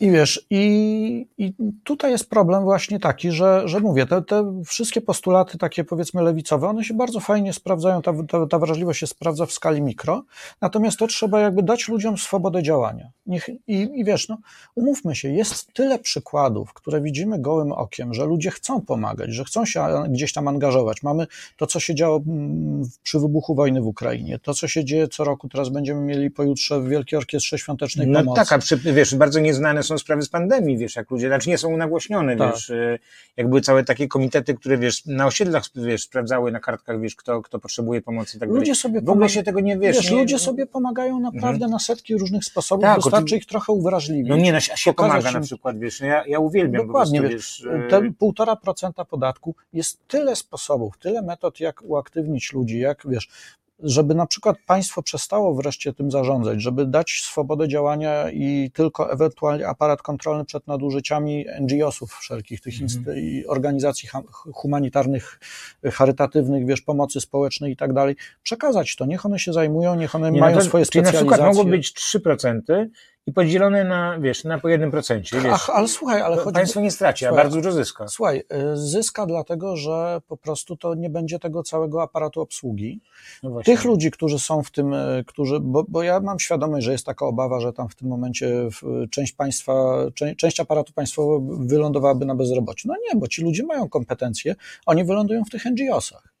I wiesz, i, i tutaj jest problem właśnie taki, że, że mówię, te, te wszystkie postulaty takie powiedzmy lewicowe, one się bardzo fajnie sprawdzają, ta, ta, ta wrażliwość się sprawdza w skali mikro, natomiast to trzeba jakby dać ludziom swobodę działania. Niech, i, I wiesz, no, umówmy się, jest tyle przykładów, które widzimy gołym okiem, że ludzie chcą pomagać, że chcą się gdzieś tam angażować. Mamy to, co się działo mm, przy wybuchu wojny w Ukrainie, to, co się dzieje co roku, teraz będziemy mieli pojutrze w Wielkiej Orkiestrze Świątecznej no Pomocy. No taka, wiesz, bardzo nieznane nagłośnione są sprawy z pandemii, wiesz, jak ludzie, znaczy nie są nagłośnione, tak. wiesz, e, jak były całe takie komitety, które, wiesz, na osiedlach, wiesz, sprawdzały na kartkach, wiesz, kto, kto potrzebuje pomocy i tak ludzie Sobie w ogóle się tego nie, wiesz, wiesz nie, ludzie sobie pomagają naprawdę mhm. na setki różnych sposobów, tak, wystarczy ich trochę uwrażliwić. No nie, no, się pomaga im... na przykład, wiesz, no ja, ja uwielbiam Dokładnie, prostu, wiesz, wiesz ten półtora procenta podatku jest tyle sposobów, tyle metod, jak uaktywnić ludzi, jak, wiesz, żeby na przykład państwo przestało wreszcie tym zarządzać, żeby dać swobodę działania i tylko ewentualnie aparat kontrolny przed nadużyciami NGO-sów wszelkich, tych mm. organizacji humanitarnych, charytatywnych, wiesz, pomocy społecznej i tak dalej, przekazać to. Niech one się zajmują, niech one Nie, mają to, swoje specjalizacje. Czyli na przykład mogą być 3%, i podzielone na, wiesz, na po jednym procencie. Ach, ale słuchaj, ale chodzi... Państwo nie straci, słuchaj, a bardzo dużo zyska. Słuchaj, y, zyska dlatego, że po prostu to nie będzie tego całego aparatu obsługi. No Tych ludzi, którzy są w tym, y, którzy, bo, bo ja mam świadomość, że jest taka obawa, że tam w tym momencie część państwa, część, część aparatu państwowego wylądowałaby na bezrobociu. No nie, bo ci ludzie mają kompetencje, oni wylądują w tych NGO-sach.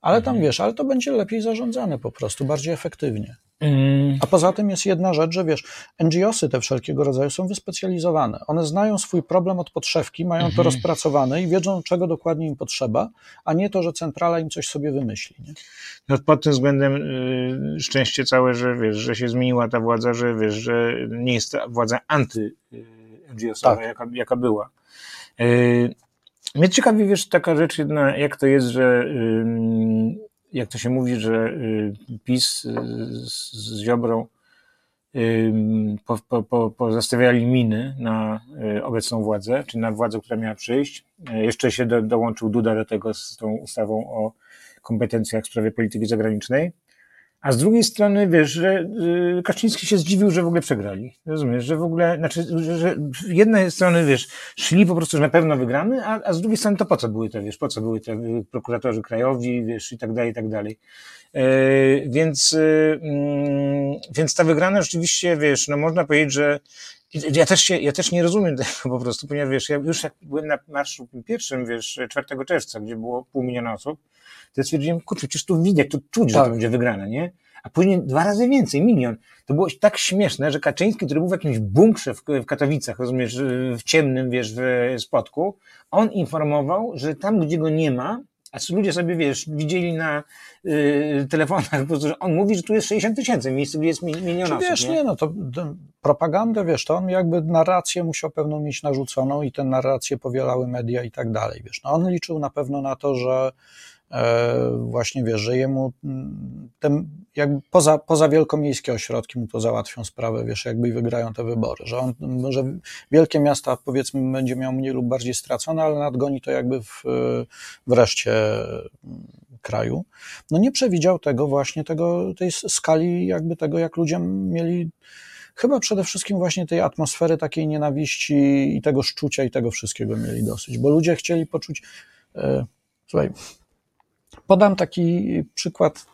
Ale tam mhm. wiesz, ale to będzie lepiej zarządzane po prostu, bardziej efektywnie. Mm. A poza tym jest jedna rzecz, że wiesz, NGOsy te wszelkiego rodzaju są wyspecjalizowane. One znają swój problem od podszewki, mają to mhm. rozpracowane i wiedzą, czego dokładnie im potrzeba, a nie to, że centrala im coś sobie wymyśli. Nie? No pod tym względem y, szczęście całe, że wiesz, że się zmieniła ta władza, że wiesz, że nie jest ta władza anty NGOsowa, tak. jaka, jaka była. Y, mnie ciekawi, wiesz, taka rzecz jedna, jak to jest, że jak to się mówi, że y, PiS y, z Ziobrą po, po, po, miny na y, obecną władzę, czy na władzę, która miała przyjść. Jeszcze się do, dołączył Duda do tego z tą ustawą o kompetencjach w sprawie polityki zagranicznej. A z drugiej strony, wiesz, że y, Kaczyński się zdziwił, że w ogóle przegrali. Rozumiesz, że w ogóle, znaczy, że, z jednej strony, wiesz, szli po prostu, że na pewno wygramy, a, a z drugiej strony to po co były te, wiesz, po co były te y, prokuratorzy krajowi, wiesz, i tak dalej, i tak dalej. E, więc, y, mm, więc ta wygrana rzeczywiście, wiesz, no można powiedzieć, że ja też się, ja też nie rozumiem tego po prostu, ponieważ wiesz, ja już jak byłem na marszu pierwszym, wiesz, 4 czerwca, gdzie było pół miliona osób, to ja stwierdziłem, kurczę, przecież tu widać, tu czuć, tak. że to będzie wygrane, nie? A później dwa razy więcej, milion. To było tak śmieszne, że Kaczyński, który był w jakimś bunkrze w, w Katowicach, rozumiesz, w ciemnym, wiesz, w Spodku, on informował, że tam, gdzie go nie ma, a ludzie sobie, wiesz, widzieli na y, telefonach, po prostu, że on mówi, że tu jest 60 tysięcy, w miejscu, gdzie jest milion osób. Wiesz, nie? nie, no to, to propagandę, wiesz, to on jakby narrację musiał pewną mieć narzuconą i tę narrację powielały media i tak dalej, wiesz. No on liczył na pewno na to, że właśnie wiesz, że jemu ten, jakby poza, poza wielkomiejskie ośrodki mu to załatwią sprawę, wiesz, jakby i wygrają te wybory, że on, że wielkie miasta powiedzmy będzie miał mniej lub bardziej stracone, ale nadgoni to jakby w, w reszcie mm, kraju. No nie przewidział tego właśnie, tego, tej skali jakby tego, jak ludzie mieli chyba przede wszystkim właśnie tej atmosfery takiej nienawiści i tego szczucia i tego wszystkiego mieli dosyć, bo ludzie chcieli poczuć, e, słuchaj, Podam taki przykład,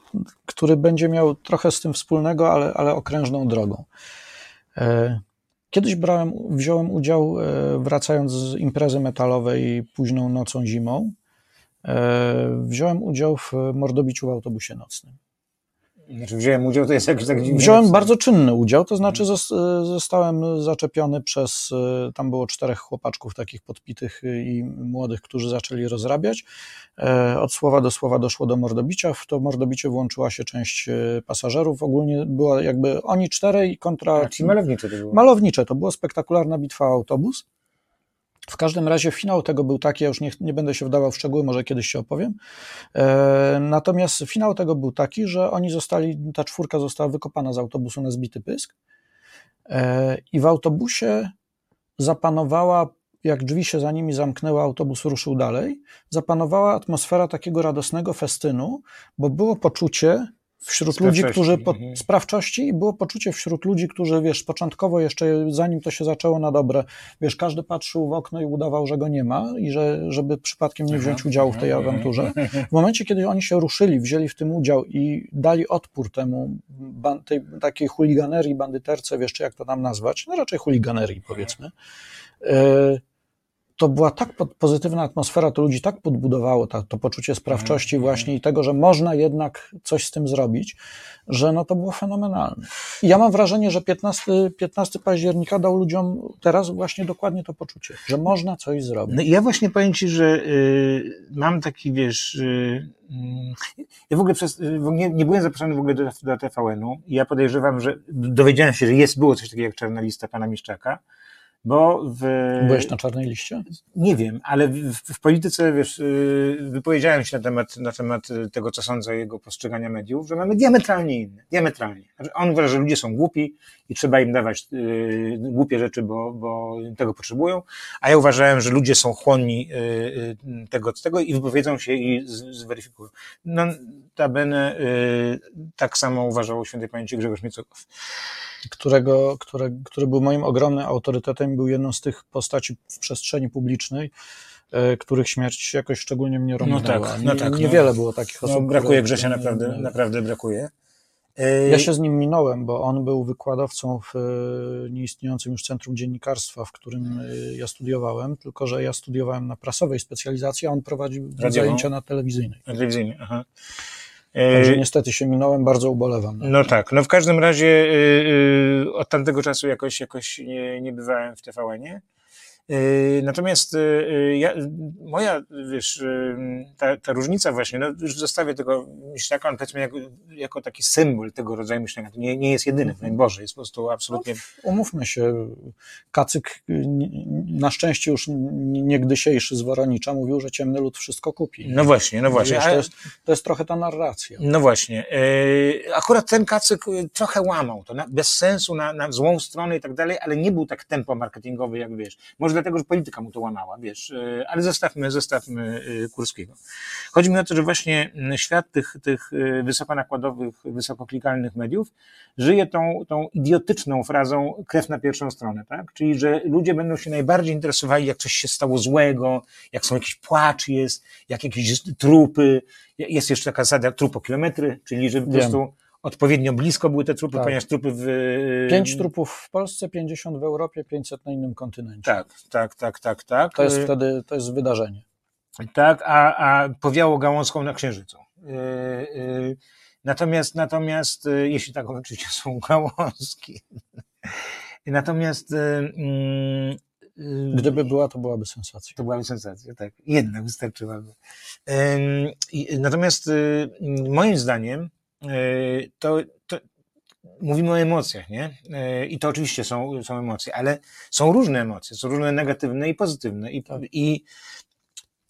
który będzie miał trochę z tym wspólnego, ale, ale okrężną drogą. E, kiedyś brałem, wziąłem udział, e, wracając z imprezy metalowej późną nocą zimą, e, wziąłem udział w mordobiciu w autobusie nocnym. Znaczy wziąłem udział, to jest jakiś tak. Wziąłem bardzo czynny udział, to znaczy zostałem zaczepiony przez, tam było czterech chłopaczków takich podpitych i młodych, którzy zaczęli rozrabiać. E, od słowa do słowa doszło do mordobicia, w to mordobicie włączyła się część e, pasażerów, ogólnie była jakby oni czterej kontra... A, czyli malownicze to było. Malownicze, to była spektakularna bitwa autobus. W każdym razie finał tego był taki, ja już nie, nie będę się wdawał w szczegóły, może kiedyś się opowiem. E, natomiast finał tego był taki, że oni zostali, ta czwórka została wykopana z autobusu na zbity pysk e, i w autobusie zapanowała, jak drzwi się za nimi zamknęły, autobus ruszył dalej, zapanowała atmosfera takiego radosnego festynu, bo było poczucie, wśród ludzi, którzy po, mhm. sprawczości i było poczucie wśród ludzi, którzy, wiesz, początkowo jeszcze zanim to się zaczęło na dobre, wiesz, każdy patrzył w okno i udawał, że go nie ma i że, żeby przypadkiem nie wziąć udziału w tej awanturze. W momencie, kiedy oni się ruszyli, wzięli w tym udział i dali odpór temu, tej takiej chuliganerii, bandyterce, wiesz, czy jak to tam nazwać, no raczej chuliganerii powiedzmy, yy, to była tak pozytywna atmosfera, to ludzi tak podbudowało to, to poczucie sprawczości właśnie i tego, że można jednak coś z tym zrobić, że no to było fenomenalne. I ja mam wrażenie, że 15, 15 października dał ludziom teraz właśnie dokładnie to poczucie, że można coś zrobić. No ja właśnie powiem Ci, że y, mam taki, wiesz, y, ja w ogóle przez, nie, nie, byłem zaproszony w ogóle do, do TVN-u i ja podejrzewam, że dowiedziałem się, że jest, było coś takiego jak czarna lista pana Miszczaka, bo w... Byłeś na czarnej liście? Nie wiem, ale w, w, polityce, wiesz, y, wypowiedziałem się na temat, na temat tego, co sądzę o jego postrzegania mediów, że mamy diametralnie inne, diametralnie. Znaczy on uważa, że ludzie są głupi i trzeba im dawać y, głupie rzeczy, bo, bo tego potrzebują, a ja uważałem, że ludzie są chłonni y, y, tego, tego i wypowiedzą się i z, zweryfikują. No, tabene y, tak samo uważał świętej pamięci Grzegorz Miecokow którego, które, który był moim ogromnym autorytetem, był jedną z tych postaci w przestrzeni publicznej, e, których śmierć jakoś szczególnie mnie romnęła. No tak, no tak, Niewiele no, było takich osób. No, brakuje Grzesia, naprawdę, naprawdę brakuje. E, ja się z nim minąłem, bo on był wykładowcą w e, nieistniejącym już Centrum Dziennikarstwa, w którym ja studiowałem, tylko że ja studiowałem na prasowej specjalizacji, a on prowadził zajęcia na telewizyjnej. Telewizyjnej, aha. Także e, niestety się minąłem, bardzo ubolewam. No tak, no w każdym razie yy, od tamtego czasu jakoś, jakoś nie, nie bywałem w TVN-ie. Yy, natomiast yy, ja, moja, wiesz, ta, ta różnica właśnie, no już zostawię tego myślaka, on powiedzmy jako, jako taki symbol tego rodzaju myślenia, to nie, nie jest jedyny, w Boże, jest po prostu absolutnie... No, umówmy się, Kacyk na szczęście już niegdysiejszy z Woronicza mówił, że ciemny lud wszystko kupi. No właśnie, no właśnie. Wiesz, to, jest, to jest trochę ta narracja. No właśnie. Akurat ten Kacyk trochę łamał to, bez sensu, na, na złą stronę i tak dalej, ale nie był tak tempo marketingowy, jak wiesz. Może dlatego, że polityka mu to łamała, wiesz, e, ale zostawmy, zostawmy e, Kurskiego. Chodzi mi o to, że właśnie świat tych, tych e, wysokonakładowych, wysokoklikalnych mediów żyje tą, tą idiotyczną frazą krew na pierwszą stronę, tak? Czyli, że ludzie będą się najbardziej interesowali, jak coś się stało złego, jak są jakiś płacz jest, jak jakieś trupy, jest jeszcze taka zasada trupokilometry, czyli że po Wiem. Odpowiednio blisko były te trupy, tak. ponieważ trupy w... Pięć trupów w Polsce, 50 w Europie, 500 na innym kontynencie. Tak, tak, tak, tak, tak. To jest wtedy, to jest wydarzenie. Tak, a, a powiało gałązką na Księżycu. Yy, natomiast, natomiast, jeśli tak oczywiście są gałązki. Natomiast yy, Gdyby była, to byłaby sensacja. To byłaby sensacja, tak. Jedna wystarczyłaby. Natomiast y, moim zdaniem to, to mówimy o emocjach, nie? E, I to oczywiście są, są emocje, ale są różne emocje, są różne negatywne i pozytywne. I, tak. i,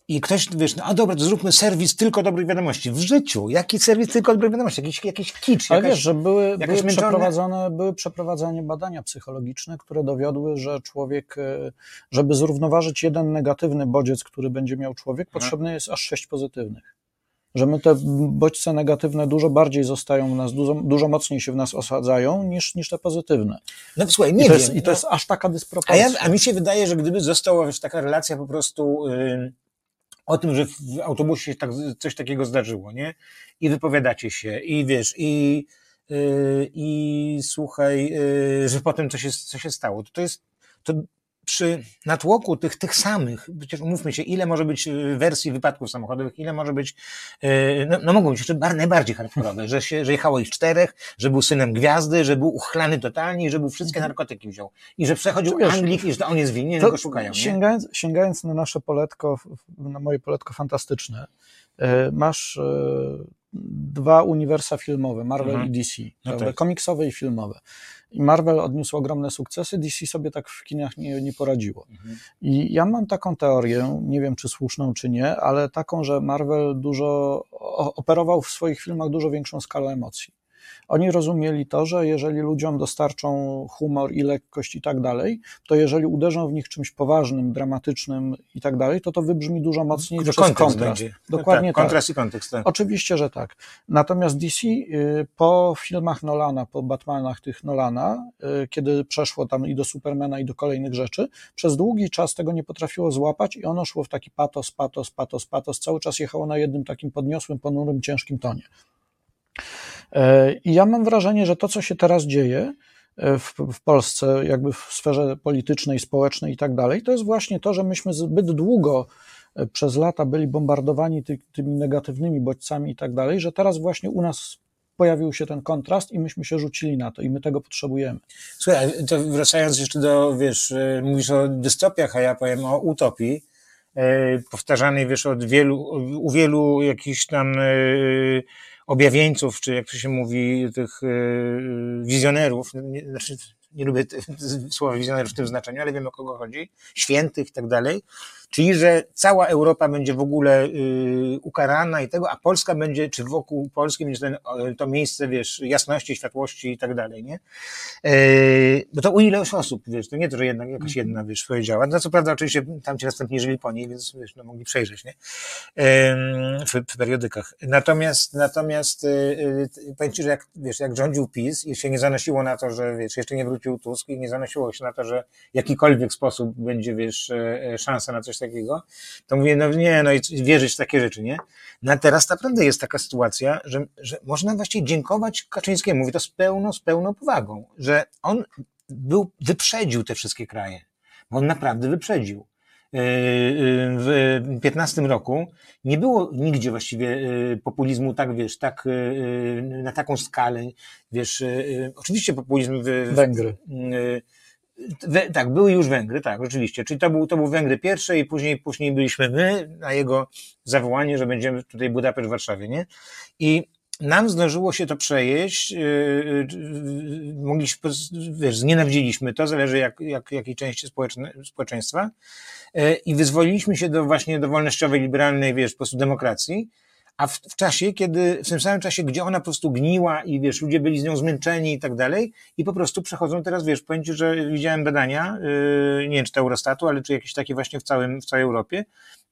i ktoś, wiesz, no a dobra, to zróbmy serwis tylko dobrych wiadomości. W życiu, jaki serwis tylko dobrych wiadomości? Jakiś, jakiś kicz. Ale wiesz, że były, były, przeprowadzone, były przeprowadzane badania psychologiczne, które dowiodły, że człowiek, e, żeby zrównoważyć jeden negatywny bodziec, który będzie miał człowiek, potrzebny jest aż sześć pozytywnych że my te bodźce negatywne dużo bardziej zostają w nas, dużo, dużo mocniej się w nas osadzają niż, niż te pozytywne. No słuchaj, nie I to wiem. Jest, I to no. jest aż taka dysproporcja. A, ja, a mi się wydaje, że gdyby została już taka relacja po prostu yy, o tym, że w autobusie tak, coś takiego zdarzyło, nie? I wypowiadacie się, i wiesz, i, yy, i słuchaj, yy, że potem co się, co się stało. To, to jest, to przy natłoku tych, tych samych, przecież umówmy się, ile może być y, wersji wypadków samochodowych, ile może być, y, no, no mogą być jeszcze najbardziej hardkorowe, że, się, że jechało ich czterech, że był synem gwiazdy, że był uchlany totalnie, że był wszystkie mhm. narkotyki wziął i że przechodził wiesz, Anglik i że on jest winien, go szukają. Sięgając, sięgając na nasze poletko, na moje poletko fantastyczne, y, masz dwa uniwersa filmowe, Marvel mhm. i DC, no tak. komiksowe i filmowe. I Marvel odniósł ogromne sukcesy, DC sobie tak w kinach nie, nie poradziło. Mhm. I ja mam taką teorię, nie wiem czy słuszną czy nie, ale taką, że Marvel dużo operował w swoich filmach dużo większą skalę emocji. Oni rozumieli to, że jeżeli ludziom dostarczą humor i lekkość i tak dalej, to jeżeli uderzą w nich czymś poważnym, dramatycznym i tak dalej, to to wybrzmi dużo mocniej przez kontrast. kontrast. Dokładnie tak, kontrast tak. i kontekst. Tak. Oczywiście, że tak. Natomiast DC y, po filmach Nolana, po Batmanach tych Nolana, y, kiedy przeszło tam i do Supermana i do kolejnych rzeczy, przez długi czas tego nie potrafiło złapać i ono szło w taki patos, patos, patos, patos, cały czas jechało na jednym takim podniosłym, ponurym, ciężkim tonie. E, I ja mam wrażenie, że to, co się teraz dzieje, w, w Polsce, jakby w sferze politycznej, społecznej i tak dalej, to jest właśnie to, że myśmy zbyt długo przez lata byli bombardowani ty, tymi negatywnymi bodźcami i tak dalej, że teraz właśnie u nas pojawił się ten kontrast i myśmy się rzucili na to i my tego potrzebujemy. Słuchaj, to wracając jeszcze do, wiesz, mówisz o dystopiach, a ja powiem o utopii, e, powtarzanej, wiesz, od wielu, u wielu jakichś tam e, objawieńców, czy jak to się mówi, tych e, wizjonerów, znaczy nie lubię słowa wizjonerów w tym znaczeniu, ale wiem o kogo chodzi, świętych i tak dalej, czyli że cała Europa będzie w ogóle y, ukarana i tego, a Polska będzie, czy wokół Polski będzie ten, to miejsce, wiesz, jasności, światłości i tak dalej, nie? Y, bo to u ileś osób, wiesz, to nie to, że jedna, jakaś mhm. jedna, wiesz, powiedziała. No co prawda oczywiście tam ci następnie żyli po niej, więc wiesz, no, mogli przejrzeć, nie? W, w periodykach. Natomiast, natomiast y, powiem ci, że jak, wiesz, jak rządził PiS i się nie zanosiło na to, że, wiesz, jeszcze nie wrócił Tusk i nie zanosiło się na to, że jakikolwiek sposób będzie, wiesz, e, e, szansa na coś takiego, to mówię, no nie, no i wierzyć w takie rzeczy, nie? No a teraz naprawdę jest taka sytuacja, że, że można właściwie dziękować Kaczyńskiemu, mówię to z pełną, z pełną powagą, że on był, wyprzedził te wszystkie kraje, bo on naprawdę wyprzedził. E, w 15 roku nie było nigdzie właściwie populizmu tak, wiesz, tak, na taką skalę, wiesz, oczywiście populizm w, Węgry tak, były już Węgry, tak, rzeczywiście. Czyli to był, to był Węgry pierwsze i później, później byliśmy my na jego zawołanie, że będziemy tutaj Budapeszt w Warszawie, nie? I nam zdążyło się to przejeść, yy, mogliśmy, wiesz, znienawidziliśmy to, zależy jak, jak, jakiej części społeczeństwa yy, i wyzwoliliśmy się do właśnie do wolnościowej, liberalnej, wiesz, po prostu demokracji, a w, w, czasie, kiedy, w tym samym czasie, gdzie ona po prostu gniła i wiesz, ludzie byli z nią zmęczeni i tak dalej i po prostu przechodzą teraz, wiesz, powiem Ci, że widziałem badania, yy, nie wiem czy to Eurostatu, ale czy jakieś takie właśnie w całym, w całej Europie,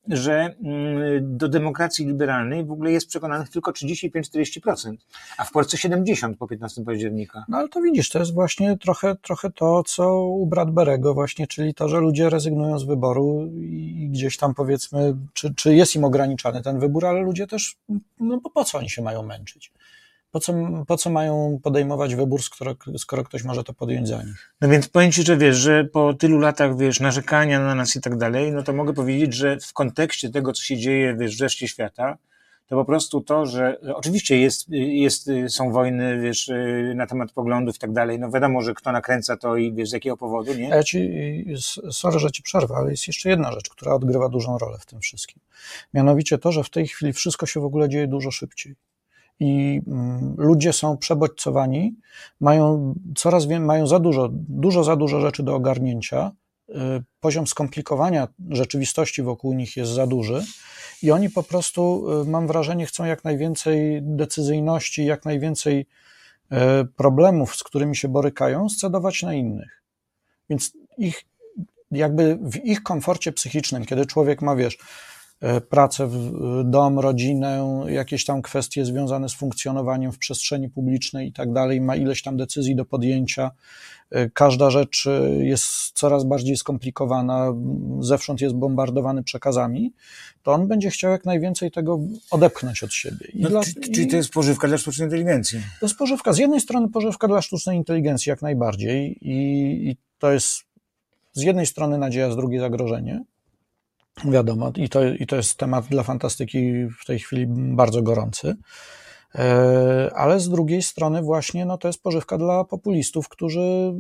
że mm, do demokracji liberalnej w ogóle jest przekonanych tylko 35-40%, a w Polsce 70% po 15 października. No ale to widzisz, to jest właśnie trochę, trochę to, co u Bradberego właśnie, czyli to, że ludzie rezygnują z wyboru i gdzieś tam powiedzmy, czy, czy jest im ograniczany ten wybór, ale ludzie też, no bo po co oni się mają męczyć? po co, po co mają podejmować wybór, skoro, skoro ktoś może to podjąć za nich? No więc powiem Ci, że wiesz, że po tylu latach, wiesz, narzekania na nas i tak dalej, no to mogę powiedzieć, że w kontekście tego, co się dzieje, wiesz, w reszcie świata, to po prostu to, że oczywiście jest, jest, są wojny, wiesz, na temat poglądów i tak dalej, no wiadomo, że kto nakręca to i wiesz, z jakiego powodu, nie? Ja ci, sorry, że ci przerwę, ale jest jeszcze jedna rzecz, która odgrywa dużą rolę w tym wszystkim. Mianowicie to, że w tej chwili wszystko się w ogóle dzieje dużo szybciej i mm, ludzie są przebodźcowani, mają coraz więcej, mają za dużo, dużo za dużo rzeczy do ogarnięcia. Poziom skomplikowania rzeczywistości wokół nich jest za duży i oni po prostu, y, mam wrażenie, chcą jak najwięcej decyzyjności, jak najwięcej y, problemów, z którymi się borykają, scedować na innych. Więc ich, jakby w ich komforcie psychicznym, kiedy człowiek ma, wiesz, E, pracę, dom, rodzinę, jakieś tam kwestie związane z funkcjonowaniem w przestrzeni publicznej i tak dalej, ma ileś tam decyzji do podjęcia. E, każda rzecz e, jest coraz bardziej skomplikowana, zewsząd jest bombardowany przekazami, to on będzie chciał jak najwięcej tego odepchnąć od siebie. No, dla, czy, czyli to jest pożywka dla sztucznej inteligencji? To jest pożywka. Z jednej strony pożywka dla sztucznej inteligencji jak najbardziej i, i to jest z jednej strony nadzieja, z drugiej zagrożenie. Wiadomo, i to, i to jest temat dla fantastyki w tej chwili bardzo gorący. E, ale z drugiej strony, właśnie, no to jest pożywka dla populistów, którzy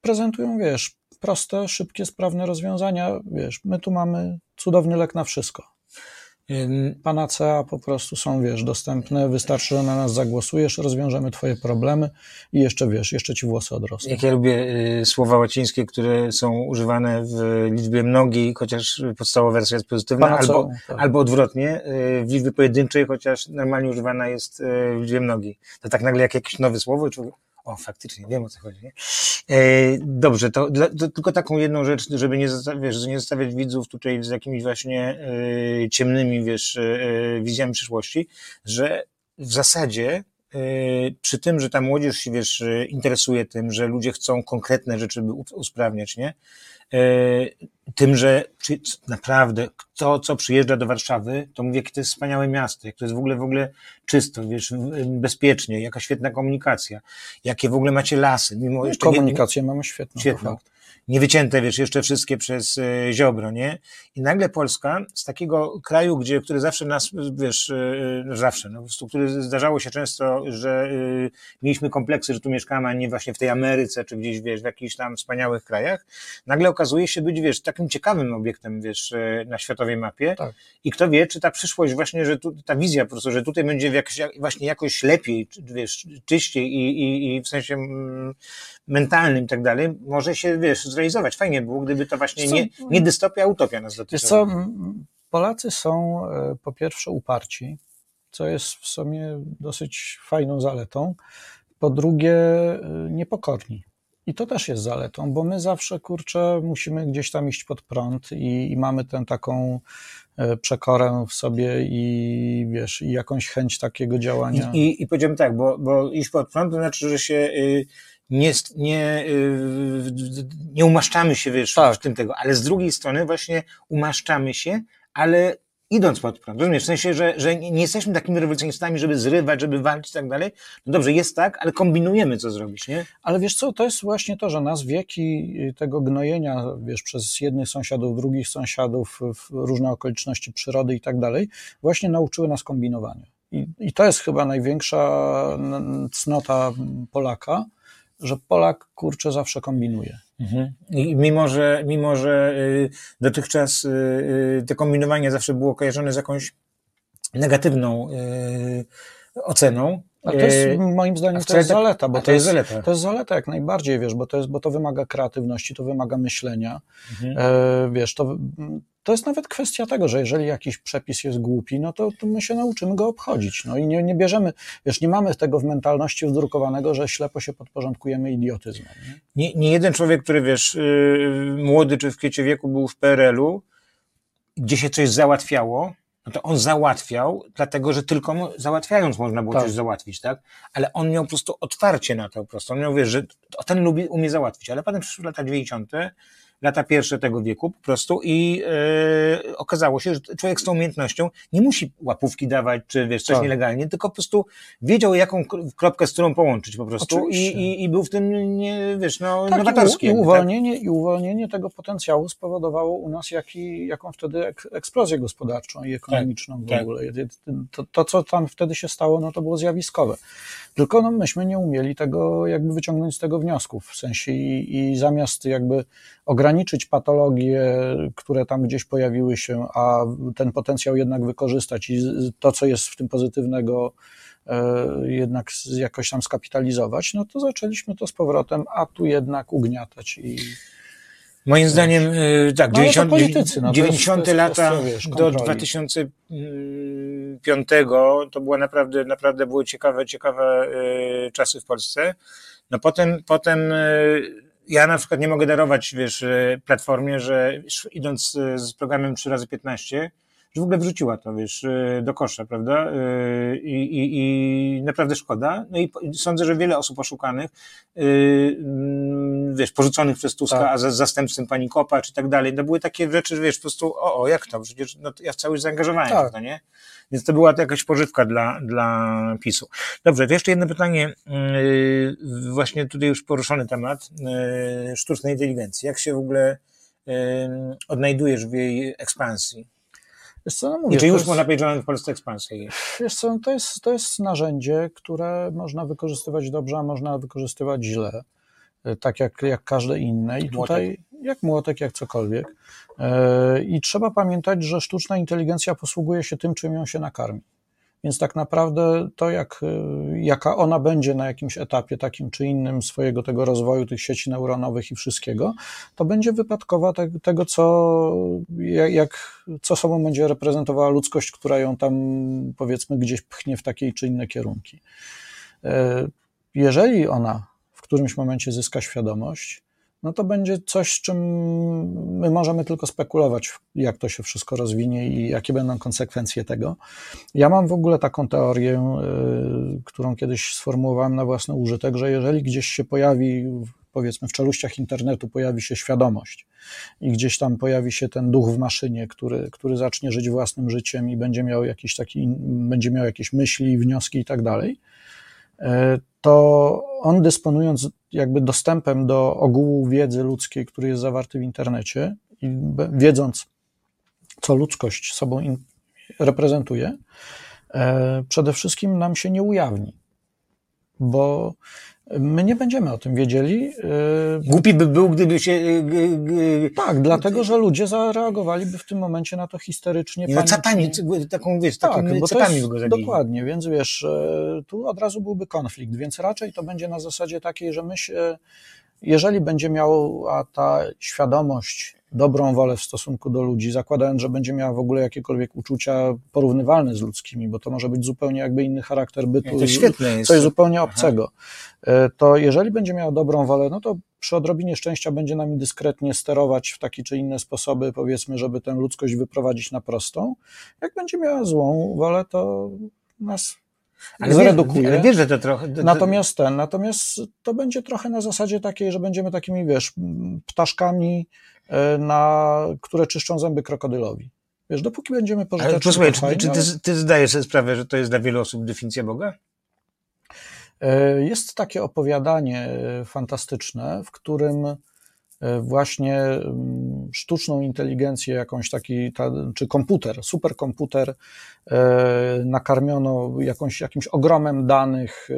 prezentują, wiesz, proste, szybkie, sprawne rozwiązania. Wiesz, my tu mamy cudowny lek na wszystko. Panacea po prostu są, wiesz, dostępne, wystarczy, że na nas zagłosujesz, rozwiążemy twoje problemy i jeszcze, wiesz, jeszcze ci włosy odrosną. Jak ja lubię y, słowa łacińskie, które są używane w liczbie mnogiej, chociaż podstawowa wersja jest pozytywna, albo, tak. albo odwrotnie, y, w liczbie pojedynczej, chociaż normalnie używana jest y, w liczbie mnogiej. To tak nagle jak jakieś nowe słowo, człowiek o, faktycznie, wiem o co chodzi. Nie? E, dobrze, to, to, tylko taką jedną rzecz, żeby nie, wiesz, nie zostawiać widzów tutaj z jakimiś właśnie e, ciemnymi, wiesz, e, wizjami przyszłości, że w zasadzie przy tym, że ta młodzież się, wiesz, interesuje tym, że ludzie chcą konkretne rzeczy by usprawniać, nie? Tym, że naprawdę kto, co przyjeżdża do Warszawy, to mówi, jakie to jest wspaniałe miasto, jak to jest w ogóle, w ogóle czysto, wiesz, bezpiecznie, jaka świetna komunikacja, jakie w ogóle macie lasy. Mimo jeszcze Komunikację nie, mamy świetną. świetną niewycięte, wiesz, jeszcze wszystkie przez e, Ziobro, nie? I nagle Polska z takiego kraju, gdzie, który zawsze nas, wiesz, e, no zawsze, no, po prostu, który zdarzało się często, że y, mieliśmy kompleksy, że tu mieszkamy, a nie właśnie w tej Ameryce, czy gdzieś, wiesz, w jakichś tam wspaniałych krajach, nagle okazuje się być, wiesz, takim ciekawym obiektem, wiesz, na światowej mapie. Tak. I kto wie, czy ta przyszłość właśnie, że tu, ta wizja po prostu, że tutaj będzie jakoś, właśnie jakoś lepiej, wiesz, czyściej i, i, i w sensie mm, mentalnym i tak dalej, może się, wiesz, zrealizować. Fajnie było, gdyby to właśnie nie, nie dystopia, utopia nas dotyczyła. co, Polacy są e, po pierwsze uparci, co jest w sumie dosyć fajną zaletą. Po drugie, e, niepokorni. I to też jest zaletą, bo my zawsze, kurczę, musimy gdzieś tam iść pod prąd i, i mamy tę taką e, przekorę w sobie i wiesz, i jakąś chęć takiego działania. I, i, i powiedziałem tak, bo, bo iść pod prąd to znaczy, że się y, nie, nie, y, nie umaszczamy się wiesz, tak. w tym tego, ale z drugiej strony właśnie umaszczamy się, ale idąc pod prąd. Rozumiesz? W sensie, że, że nie jesteśmy takimi rewolucjonistami, żeby zrywać, żeby walczyć i tak dalej. No dobrze, jest tak, ale kombinujemy, co zrobić, nie? Ale wiesz co, to jest właśnie to, że nas wieki tego gnojenia, wiesz, przez jednych sąsiadów, drugich sąsiadów, różne okoliczności przyrody i tak dalej, właśnie nauczyły nas kombinowania. I, I to jest chyba największa cnota Polaka, że Polak kurczę zawsze kombinuje. Mhm. I mimo, że, mimo, że y, dotychczas y, y, to kombinowanie zawsze było kojarzone z jakąś negatywną oceną, a to jest moim zdaniem to jest zaleta, bo to, to, jest, zaleta. to jest zaleta jak najbardziej, wiesz, bo to, jest, bo to wymaga kreatywności, to wymaga myślenia. Mhm. E, wiesz, to, to jest nawet kwestia tego, że jeżeli jakiś przepis jest głupi, no to, to my się nauczymy go obchodzić. No i nie, nie bierzemy, wiesz, nie mamy tego w mentalności wdrukowanego, że ślepo się podporządkujemy idiotyzmem. Nie, nie, nie jeden człowiek, który wiesz, yy, młody czy w kwiecie wieku był w PRL-u, gdzie się coś załatwiało, no to on załatwiał, dlatego że tylko załatwiając można było tak. coś załatwić, tak? Ale on miał po prostu otwarcie na to po prostu. On miał, wiesz, że ten lubi, umie załatwić. Ale potem przyszły lata 90., lata pierwsze tego wieku po prostu i yy, okazało się, że człowiek z tą umiejętnością nie musi łapówki dawać, czy wiesz, coś tak. nielegalnie, tylko po prostu wiedział, jaką kropkę z którą połączyć po prostu i, i, i, był w tym, nie, wiesz, no, tak, nowatorski. I, uwolnienie, tak? I uwolnienie tego potencjału spowodowało u nas jaki, jaką wtedy ek, eksplozję gospodarczą i ekonomiczną tak, w ogóle. To, to, co tam wtedy się stało, no to było zjawiskowe. Tylko no, myśmy nie umieli tego jakby wyciągnąć z tego wniosków, w sensie i, i zamiast jakby ograniczyć patologie, które tam gdzieś pojawiły się, a ten potencjał jednak wykorzystać i to, co jest w tym pozytywnego, e, jednak jakoś tam skapitalizować, no to zaczęliśmy to z powrotem, a tu jednak ugniatać i Moim zdaniem, e, tak, no, 90, politycy, no, 90 jest, lata wiesz, do 2005 to było naprawdę, naprawdę były ciekawe, ciekawe e, czasy w Polsce. No potem, potem ja na przykład nie mogę darować, wiesz, e, platformie, że idąc e, z programem 3 razy 15 że w ogóle wrzuciła to, wiesz, e, do kosza, prawda? I, i, i naprawdę szkoda. No i sądzę, że wiele osób oszukanych, mm, wiesz, porzuconych przez Tuska, tak. a za zastępstwem pani Kopa, czy tak dalej, no były takie rzeczy, że wiesz, po prostu, o, o jak to? Przecież no, ja cały zaangażowałem tak. w to, nie? Więc to była to jakaś pożywka dla, dla PiSu. Dobrze, to jeszcze jedno pytanie, właśnie tutaj już poruszony temat sztucznej inteligencji. Jak się w ogóle odnajdujesz w jej ekspansji? Wiesz co, no mówię, I czy już jest, można powiedzieć, że w Polsce ekspansję? Wiesz co, to jest, to jest narzędzie, które można wykorzystywać dobrze, a można wykorzystywać źle tak jak, jak każde inne. I tutaj, jak młotek, jak cokolwiek. E, I trzeba pamiętać, że sztuczna inteligencja posługuje się tym, czym ją się nakarmi. Więc tak naprawdę to, jak, e, jaka ona będzie na jakimś etapie takim czy innym swojego tego rozwoju, tych sieci neuronowych i wszystkiego, to będzie wypadkowa te, tego, co, jak, co sobą będzie reprezentowała ludzkość, która ją tam powiedzmy gdzieś pchnie w takiej czy inne kierunki. E, jeżeli ona w którymś momencie zyska świadomość, no to będzie coś, z czym my możemy tylko spekulować, jak to się wszystko rozwinie i jakie będą konsekwencje tego. Ja mam w ogóle taką teorię, y, którą kiedyś sformułowałem na własny użytek, że jeżeli gdzieś się pojawi, powiedzmy w czeluściach internetu pojawi się świadomość i gdzieś tam pojawi się ten duch w maszynie, który, który zacznie żyć własnym życiem i będzie miał jakiś taki, będzie miał jakieś myśli, wnioski i tak dalej, y, to on dysponując jakby dostępem do ogółu wiedzy ludzkiej, który jest zawarty w internecie i wiedząc, co ludzkość sobą reprezentuje, e, przede wszystkim nam się nie ujawni, bo My nie będziemy o tym wiedzieli. Y, Głupi by był, gdyby się. Y, tak, dlatego, że ludzie zareagowaliby w tym momencie na to histerycznie. No capami, taką wiesz, tak, bo capami jest. Dokładnie, więc wiesz, tu od razu byłby konflikt, więc raczej to będzie na zasadzie takiej, że my się, jeżeli będzie miała ta świadomość dobrą wolę w stosunku do ludzi, zakładając, że będzie miała w ogóle jakiekolwiek uczucia porównywalne z ludzkimi, bo to może być zupełnie jakby inny charakter bytu, to świetne jest. coś zupełnie obcego. Aha. E, to jeżeli będzie miała dobrą wolę, no to przy odrobinie szczęścia będzie nami dyskretnie sterować w taki czy inne sposoby, powiedzmy, żeby tę ludzkość wyprowadzić na prostą. Jak będzie miała złą wolę, to nas ale zredukuje. ale wiesz, że to trochę. To, to... Natomiast ten, natomiast to będzie trochę na zasadzie takiej, że będziemy takimi, wiesz, ptaszkami, E, na, które czyszczą zęby krokodylowi. Wiesz, dopóki będziemy pożyteczni... Ale posłuchaj, czy, fajnie, czy ty, ty zdajesz sobie sprawę, że to jest dla wielu osób definicja Boga? E, jest takie opowiadanie e, fantastyczne, w którym właśnie mm, sztuczną inteligencję, jakąś taki, ta, czy komputer, superkomputer, nakarmiono jakąś, jakimś ogromem danych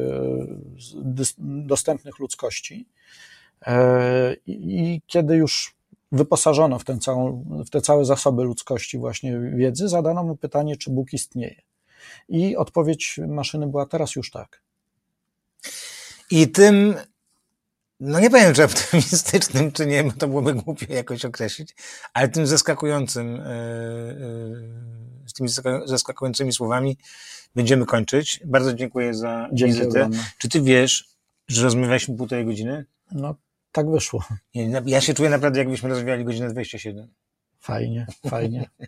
dostępnych ludzkości. I kiedy już wyposażono w, tę całą, w te całe zasoby ludzkości właśnie wiedzy, zadano mu pytanie, czy Bóg istnieje. I odpowiedź maszyny była teraz już tak. I tym, no nie powiem, czy optymistycznym, czy nie, bo to byłoby głupie jakoś określić, ale tym zaskakującym, e, e, z tymi zaskakującymi słowami będziemy kończyć. Bardzo dziękuję za Dzięki wizytę. Ogromne. Czy ty wiesz, że rozmawialiśmy półtorej godziny? No tak wyszło. Ja się czuję naprawdę, jakbyśmy rozwijali godzinę 27. Fajnie, fajnie.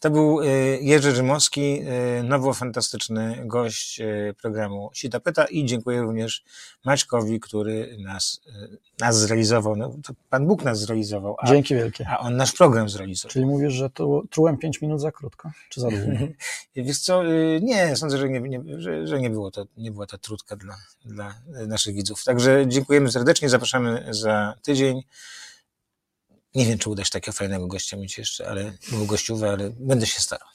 To był y, Jerzy Rzymowski, y, nowo fantastyczny gość y, programu Sita Pyta i dziękuję również Maćkowi, który nas, nas zrealizował. No, Pan Bóg nas zrealizował. A, Dzięki wielkie. A on nasz program zrealizował. Czyli mówisz, że to trułem 5 minut za krótko, czy za długo? Wiesz co, nie, sądzę, że nie, nie, że, że nie, było to, nie była to trudka dla, dla naszych widzów. Także dziękujemy serdecznie, zapraszamy za tydzień. Nie wiem, czy uda się takiego fajnego gościa mieć jeszcze, ale był gościowy, ale będę się starał.